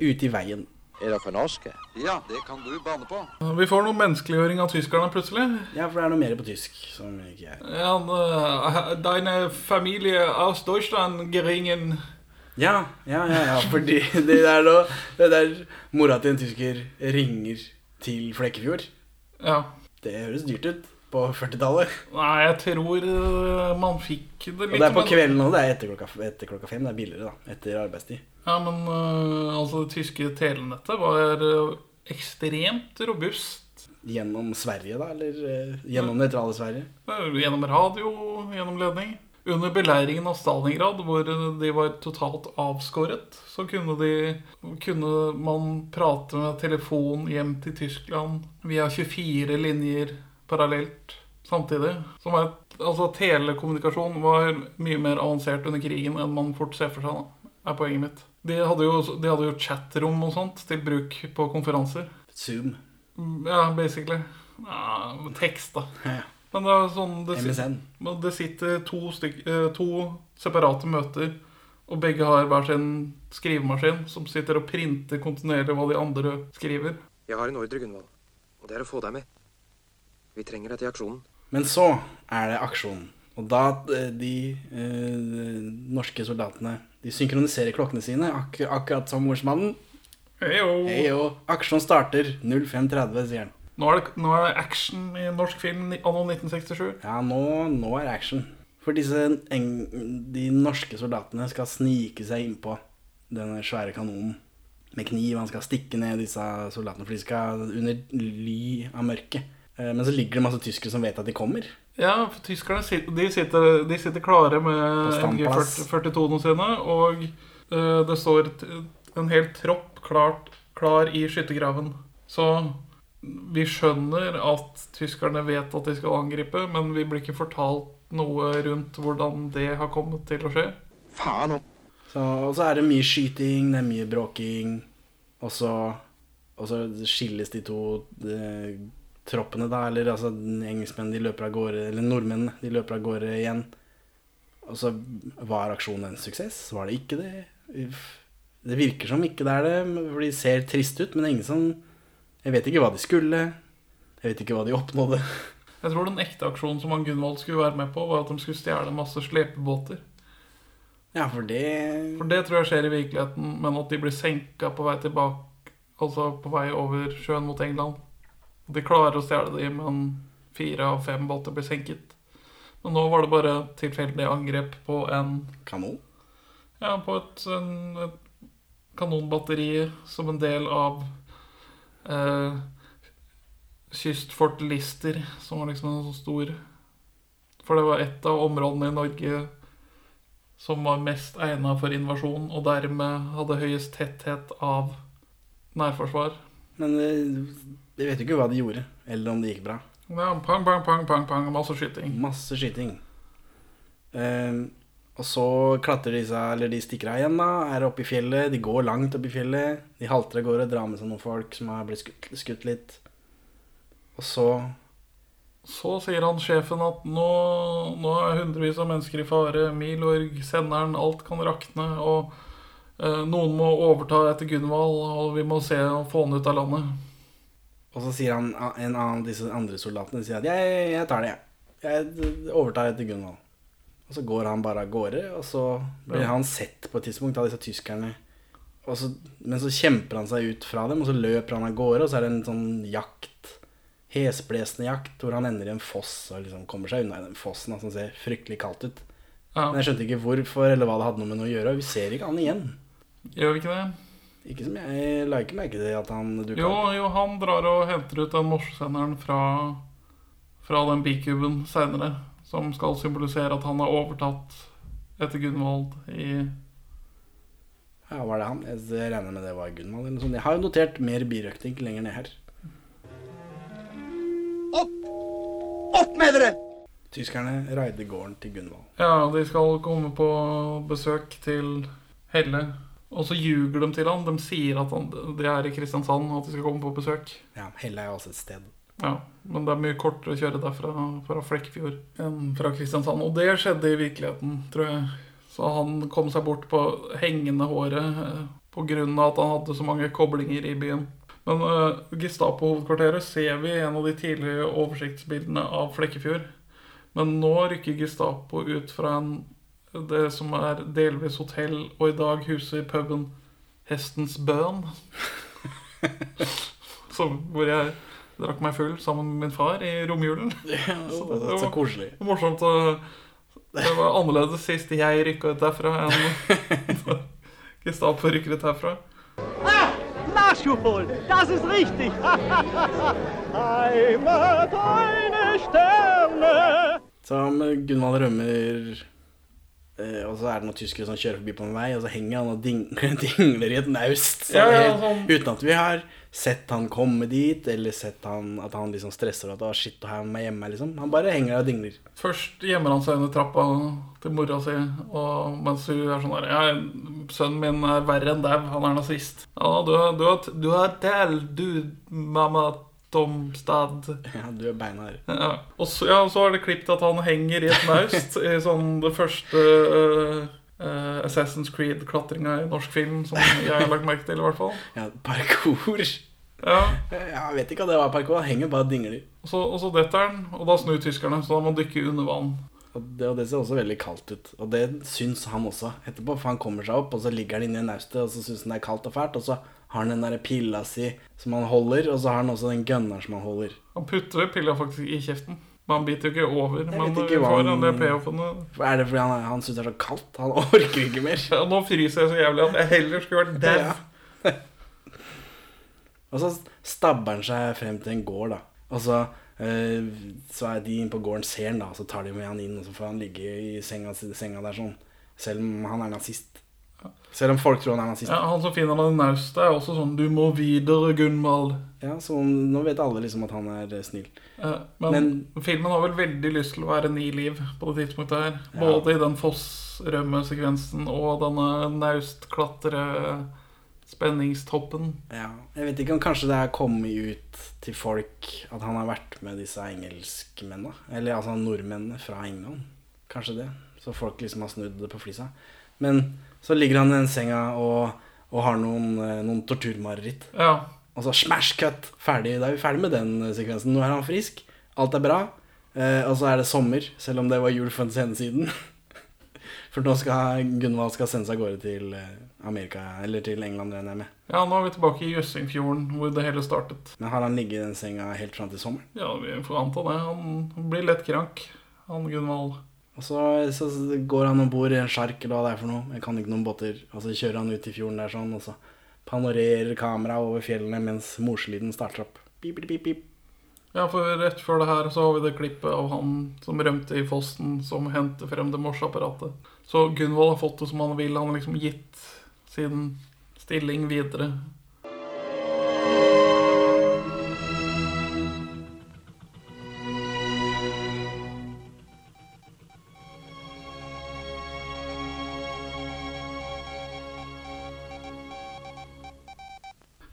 Ute i veien. Er dere norske? Ja, det kan du bane på. Vi får noe menneskeliggjøring av tyskerne plutselig. Ja, for det er noe mer på tysk som ikke jeg Ja, deine Familie aus Deutschland geringen Ja, ja, ja, ja fordi det er da Det der mora til en tysker ringer til Flekkefjord. Ja. Det høres dyrt ut på 40-tallet. Nei, jeg tror eh, man fikk det Og det er på men- kvelden nå. Det er etter klokka, etter klokka fem. Det er billigere, da. Etter arbeidstid. Ja, men eh, altså det tyske telenettet var eh, ekstremt robust. Gjennom Sverige, da? Eller gjennom nøytrale Sverige? Gjennom radio, gjennom ledning. Under beleiringen av Stalingrad, hvor de var totalt avskåret, så kunne, de, kunne man prate med telefon hjem til Tyskland via 24 linjer parallelt samtidig. Som er, altså Telekommunikasjon var mye mer avansert under krigen enn man fort ser for seg. Da, er poenget mitt. De hadde jo, de hadde jo chatrom og sånt til bruk på konferanser. Zoom. Ja, basically. Ja, tekst, da. Men det er sånn det, MSN. det sitter to, stykk, eh, to separate møter, og begge har hver sin skrivemaskin som sitter og printer kontinuerlig hva de andre skriver. Jeg har en ordre, Gunvald. Og det er å få deg med. Vi trenger deg til aksjonen. Men så er det aksjon. Og da de, de eh, norske soldatene De synkroniserer klokkene sine, ak akkurat som morsmannen. Heyo. Heyo. Aksjon starter 05.30, sier han. Nå er, det, nå er det action i norsk film anno 1967. Ja, nå, nå er det action. For disse eng de norske soldatene skal snike seg innpå denne svære kanonen med kniv. Han skal stikke ned disse soldatene, for de skal under ly av mørket. Eh, Men så ligger det masse tyskere som vet at de kommer. Ja, for tyskerne sitter, de sitter, de sitter klare med. MG42-ene sine, og eh, det står en hel tropp klart, klar i skyttergraven. Så vi skjønner at tyskerne vet at de skal angripe, men vi blir ikke fortalt noe rundt hvordan det har kommet til å skje. Faen òg. Så, og så er det mye skyting, det er mye bråking. Og så, og så skilles de to eh, troppene, da. Eller altså engelskmennene de løper av gårde, eller nordmennene de løper av gårde igjen. Og så var aksjonen en suksess. Var det ikke det? Det virker som ikke det er det, for de ser trist ut. Men det er ingen som Jeg vet ikke hva de skulle. Jeg vet ikke hva de oppnådde. Jeg tror den ekte aksjonen som han Gunvald skulle være med på, var at de skulle stjele masse slepebåter. Ja, for det For det tror jeg skjer i virkeligheten, men at de blir senka på vei tilbake Altså på vei over sjøen mot England. De klarer å stjele de, men fire av fem båter blir senket. Men nå var det bare tilfeldig angrep på en Kanon? Ja, på et, en, et kanonbatteri som en del av eh, Kystfort Lister, som var liksom en sånn stor For det var et av områdene i Norge som var mest egna for invasjon, og dermed hadde høyest tetthet av nærforsvar. Men vi vet jo ikke hva de gjorde, eller om det gikk bra. Ja, pang, pang, pang, pang, pang, masse skyting. Masse skyting. Eh, og så klatrer de seg, eller de stikker av igjen, da. Er oppe i fjellet. De går langt opp i fjellet. De halter av gårde, drar med seg noen folk som har blitt skutt, skutt litt. Og så Så sier han sjefen at nå, nå er hundrevis av mennesker i fare. Milorg, senderen, alt kan rakne. Og eh, noen må overta etter Gunvald, og vi må se og få han ut av landet. Og så sier han, en av disse andre soldatene sier at jeg, jeg tar det, jeg. Jeg overtar etter Gunvald. Og så går han bare av gårde, og så blir han sett på et tidspunkt av disse tyskerne. Så, men så kjemper han seg ut fra dem, og så løper han av gårde, og så er det en sånn jakt. Hesblesende jakt hvor han ender i en foss og liksom kommer seg unna i den fossen som ser fryktelig kaldt ut. Ja. Men jeg skjønte ikke hvorfor, eller hva det hadde noe med noe å gjøre. Vi ser ikke han igjen. Gjør vi ikke det? Ikke som jeg la ikke merke til at han dukka Jo, opp. jo, han drar og henter ut den morsesenderen fra fra den bikuben seinere, som skal symbolisere at han har overtatt etter Gunvald i Ja, var det han? Jeg regner med det var Gunvald eller noe sånt. Jeg har jo notert mer birøkting lenger ned her. Opp med dere! Tyskerne raider gården til Gunvald. Ja, de skal komme på besøk til Helle. Og så ljuger de til han. De sier at han, de er i Kristiansand, og at de skal komme på besøk. Ja, Helle er jo også et sted. Ja, Men det er mye kortere å kjøre derfra fra Flekkefjord enn fra Kristiansand. Og det skjedde i virkeligheten, tror jeg. Så han kom seg bort på hengende håret pga. på grunn av at han hadde så mange koblinger i byen. Men uh, Gestapo-hovedkvarteret ser vi i en av de tidlige oversiktsbildene av Flekkefjord. Men nå rykker Gestapo ut fra en, det som er delvis hotell, og i dag huser puben Hestens Bøn. som, hvor jeg drakk meg full sammen med min far i romjulen. Ja, det var så koselig. Morsomt. å- Det var annerledes sist jeg rykka ut derfra enn Gestapo rykker ut herfra. Ah, Marschufol, das ist richtig. Heimat, eine Sterne. Som Gunvald rømmer Og så er det noen tyskere som kjører forbi på en vei, og så henger han og dingler, dingler i et naust. Ja, ja, helt, sånn. Uten at vi har sett han komme dit, eller sett han, at han liksom stresser og at «Å, shit, her er hjemme. liksom Han bare henger der og dingler. Først gjemmer han seg under trappa til mora si, og mens hun er sånn der Ja, sønnen min er verre enn dau, han er nazist. Ja, du, har- du, du er tell, du, mamma Tomstad. Ja, du er beinhard. Ja. Og så, ja, så er det klipp til at han henger i et naust i sånn det første uh, uh, Assassin's Creed-klatringa i norsk film som jeg har lagt merke til, i hvert fall. Ja, parkour. Ja. Jeg vet ikke hva det var parkour. Han henger bare og dingler. Og så, og så detter han, og da snur tyskerne, så da må han dykke under vann. Og det, og det ser også veldig kaldt ut. Og det syns han også etterpå. For han kommer seg opp, og så ligger han inne i naustet, og så syns han det er kaldt og fælt. Og så har han den der pilla si som han holder, og så har han også den gunneren som han holder. Han putter pilla faktisk i kjeften. Men han biter jo ikke over. Jeg Men ikke får han- en del payoffene. Er det fordi han, han syns det er så kaldt? Han orker ikke mer. Ja, nå fryser jeg så jævlig at jeg heller skulle vært dau. Ja. Og så stabber han seg frem til en gård, da. Og så, eh, så er de inne på gården, ser han da, så tar de med han inn, og så får han ligge i senga, senga der sånn. Selv om han er nazist. Selv om folk tror han er nazist. Ja, han som finner den i er også sånn 'Du må videre, Gunvald'. Ja, så nå vet alle liksom at han er eh, snill. Eh, Men, filmen har vel veldig lyst til å være ni liv på det tidspunktet her. Både i den fossrømmesekvensen og denne naustklatre spenningstoppen. Ja, jeg vet ikke om kanskje det er kommet ut til folk at han har vært med disse engelskmennene. Eller altså nordmennene fra England. Kanskje det. Så folk liksom har snudd det på flisa. Men så ligger han i den senga og, og har noen, eh, noen torturmareritt. Ja. Og så smash cut! Ferdig. Da er vi ferdig med den eh, sekvensen. Nå er han frisk. Alt er bra. Eh, og så er det sommer, selv om det var jul for en sene siden. For nå skal Gunvald skal seg av gårde til eh, Amerika, eller til England, regner jeg med. Ja, nå er vi tilbake i Jøssingfjorden, hvor det hele startet. Men har han ligget i den senga helt fram til sommeren? Ja, vi får anta det. Han blir lett krank, han Gunvald. Og så, så går han om bord i en sjark eller hva det er for noe. Jeg kan ikke noen båter. Og så kjører han ut i fjorden der sånn, og så panorerer kameraet over fjellene mens morslyden starter opp. Pip, pip, pip. Ja, for rett før det her så har vi det klippet av han som rømte i fossen, som henter frem det morseapparatet. Så Gunvald har fått det som han vil. Han har liksom gitt sin stilling videre.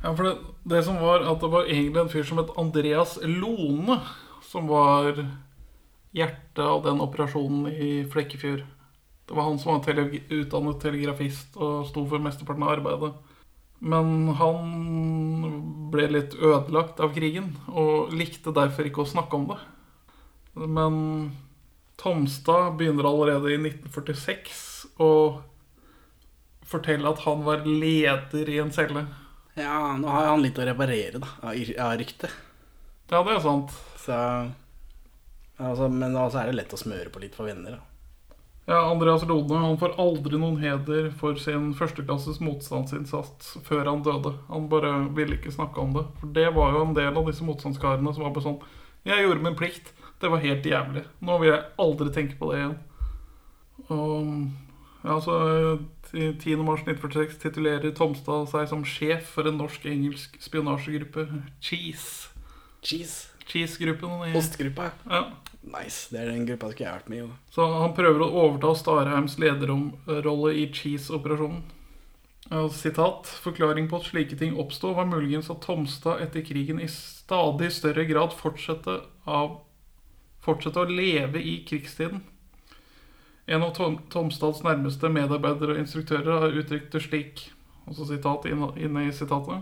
Ja, for det, det som var at det var egentlig en fyr som het Andreas Lone, som var hjertet av den operasjonen i Flekkefjord. Det var han som var tele utdannet telegrafist og sto for mesteparten av arbeidet. Men han ble litt ødelagt av krigen, og likte derfor ikke å snakke om det. Men Tomstad begynner allerede i 1946 å fortelle at han var leder i en celle. Ja, nå har han litt å reparere, da, av av ryktet. Ja, det er sant. Så altså, Men altså er det lett å smøre på litt for venner, da. Ja, Andreas Lone han får aldri noen heder for sin førsteklasses motstandsinnsats før han døde. Han bare ville ikke snakke om det. For det var jo en del av disse motstandskarene som var bare sånn Jeg gjorde min plikt. Det var helt jævlig. Nå vil jeg aldri tenke på det igjen. Og ja, så 10. mars 1946 titulerer Tomstad seg som sjef for en norsk-engelsk spionasjegruppe. Cheese. Cheese? Cheese-gruppen. i- Ostgruppa? Ja. Nice. Det er den gruppa skulle jeg vært med i. Så han prøver å overta Starheims lederrolle i Cheese-operasjonen. Sitat. Forklaring på at slike ting oppstod, var muligens at Tomstad etter krigen i stadig større grad fortsette, av, fortsette å leve i krigstiden. En av Tom, Tomstads nærmeste medarbeidere og instruktører har uttrykt det slik. Også sitat inne, i sitatet.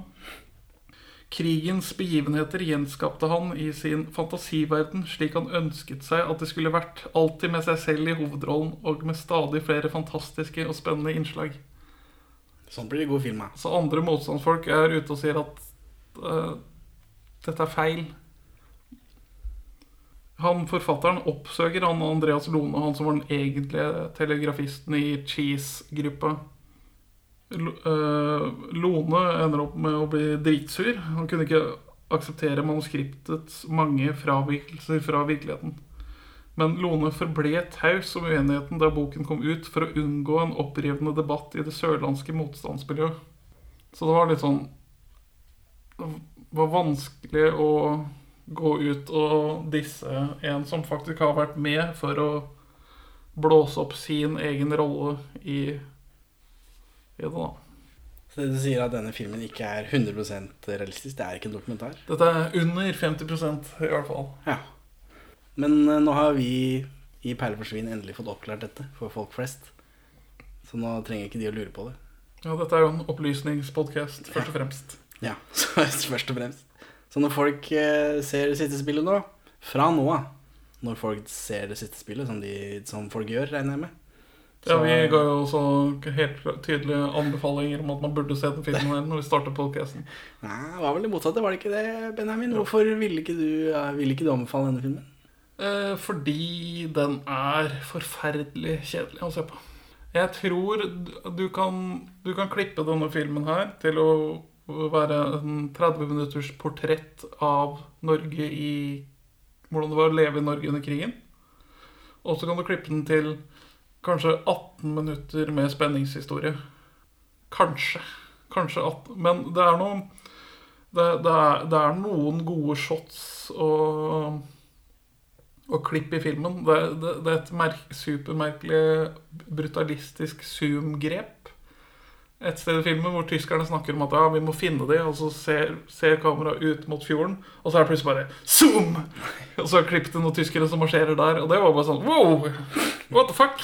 Krigens begivenheter gjenskapte han i sin fantasiverden slik han ønsket seg at det skulle vært, alltid med seg selv i hovedrollen og med stadig flere fantastiske og spennende innslag. Sånn blir det god film, Ja. Så andre motstandsfolk er ute og sier at uh, dette er feil. Han forfatteren oppsøker han Andreas Lone, han som var den egentlige telegrafisten i Cheese-gruppa. Eh, Lone ender opp med å bli dritsur. Han kunne ikke akseptere manuskriptets mange fravikelser fra virkeligheten. Men Lone forble taus om uenigheten da boken kom ut, for å unngå en opprivende debatt i det sørlandske motstandsmiljøet. Så det var litt sånn Det var vanskelig å gå ut og disse en som faktisk har vært med for å blåse opp sin egen rolle i, i det, da. Så det du sier at denne filmen ikke er 100 realistisk, det er ikke en dokumentar? Dette er under 50% i hvert fall. Ja. Men eh, nå har vi i Perle for svin endelig fått oppklart dette for folk flest. Så nå trenger ikke de å lure på det. Ja, dette er jo en opplysningspodkast, først og fremst. Ja, ja. først og fremst. Så når folk eh, ser det siste spillet nå, fra nå av, når folk ser det siste spillet, som, de, som folk gjør, regner jeg med Ja, vi ga jo også helt tydelige anbefalinger om at man burde se den filmen her når vi startet podcasten. Nei, det var vel det motsatte, var det ikke det, Benjamin? Hvorfor ville ikke du, ville ikke du anbefale denne filmen? Eh, fordi den er forferdelig kjedelig å se på. Jeg tror du kan, du kan klippe denne filmen her til å være en 30 minutters portrett av Norge i Hvordan det var å leve i Norge under krigen. Og så kan du klippe den til kanskje 18 minutter med spenningshistorie. Kanskje. Kanskje 18 Men det er noe det, det, det er noen gode shots og og klipp i filmen. Det, det er et merk, supermerkelig brutalistisk zoom-grep. Et sted i filmen hvor tyskerne snakker om at ja, vi må finne dem, og så ser, ser kameraet ut mot fjorden, og så er det plutselig bare zoom! Og så klippet klippet noen tyskere som marsjerer der, og det var bare sånn wow! What the fuck?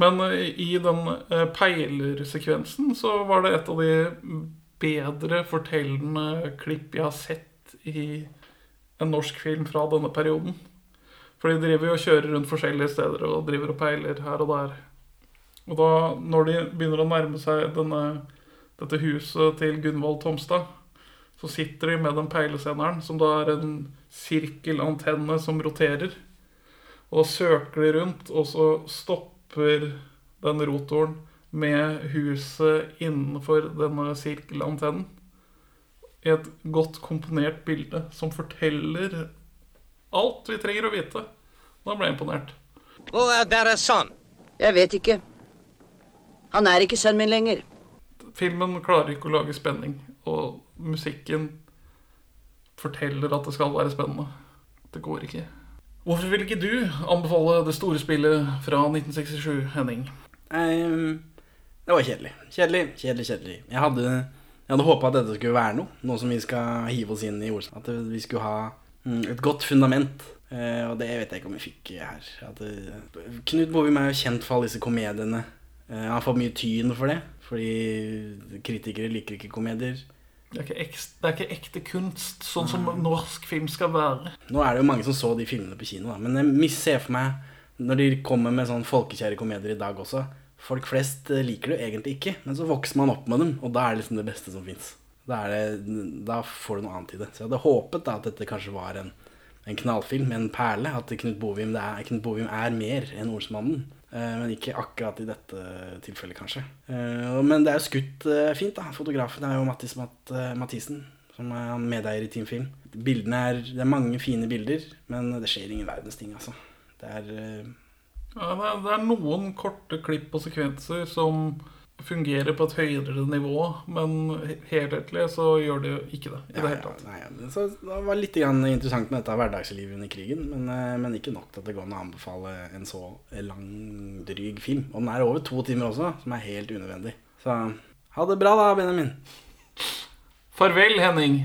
Men eh, i den eh, peilersekvensen så var det et av de bedre fortellende klipp jeg har sett i en norsk film fra denne perioden. For de driver jo og kjører rundt forskjellige steder og driver og peiler her og der. Og da, når de begynner å nærme seg denne, dette huset til Gunvald Tomstad, så sitter de med den peilesenderen, som da er en sirkelantenne som roterer. Og da søker de rundt, og så stopper den rotoren med huset innenfor denne sirkelantennen et godt komponert bilde som forteller alt vi trenger å vite. Da ble jeg imponert. Hvor er deres sønn? Jeg vet ikke. Han er ikke sønnen min lenger. Filmen klarer ikke å lage spenning, og musikken forteller at det skal være spennende. Det går ikke. Hvorfor vil ikke du anbefale det store spillet fra 1967, Henning? Um, det var kjedelig. Kjedelig, kjedelig, kjedelig. Jeg hadde, jeg hadde håpa at dette skulle være noe. Noe som vi skal hive oss inn i ordet. At vi skulle ha mm, et godt fundament. Uh, og det vet jeg ikke om vi fikk her. At, uh, Knut Bovim er jo kjent for alle disse komediene. Eh, han fått mye tyn for det. Fordi kritikere liker ikke komedier. Det er ikke, ekst, det er ikke ekte kunst, sånn som norsk film skal være. Nå er det jo mange som så de filmene på kino, da. men jeg misser for meg når de kommer med sånn folkekjære komedier i dag også Folk flest eh, liker det jo egentlig ikke, men så vokser man opp med dem, og da er det liksom det beste som fins. Da, da får du noe annet i det. Så jeg hadde håpet da at dette kanskje var en, en knallfilm, en perle. At Knut Bovim, det er, Knut Bovim er mer enn Olsmannen. Eh, men ikke akkurat i dette tilfellet, kanskje. Eh, men det er jo skutt eh, fint, da. Fotografen er jo Mattis Matt, Mathisen. som er medeier i Team Film. Bildene er, Det er mange fine bilder, men det skjer ingen verdens ting, altså. Det er Ja, det, er, det er noen korte klipp og sekvenser som fungerer på et høyere nivå, men he- helhetlig så gjør det jo ikke det. i Ja, det hele tatt. ja, nei, så Det var litt grann interessant med dette hverdagslivet under krigen, men, eh, men ikke nok til at det går an å anbefale en så lang, dryg film. Og den er over to timer også, som er helt unødvendig. Så ha det bra da, Benjamin. Farvel, Henning.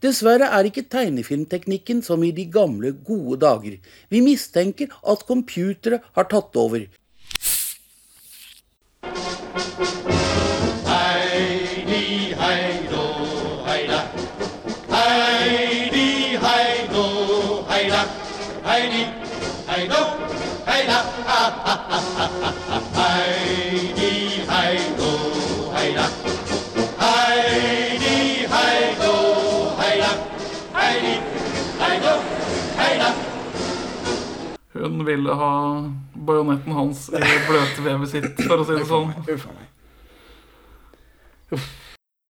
Dessverre er ikke tegnefilmteknikken som i de gamle, gode dager. Vi mistenker at computere har tatt over. Heidi, heido, heida. Heidi, heido, heida. Heidi, heido, heida. Ha, ha, ha, ha, Hun ville ha bajonetten hans i bløtvevet sitt, for å si det sånn. Uff.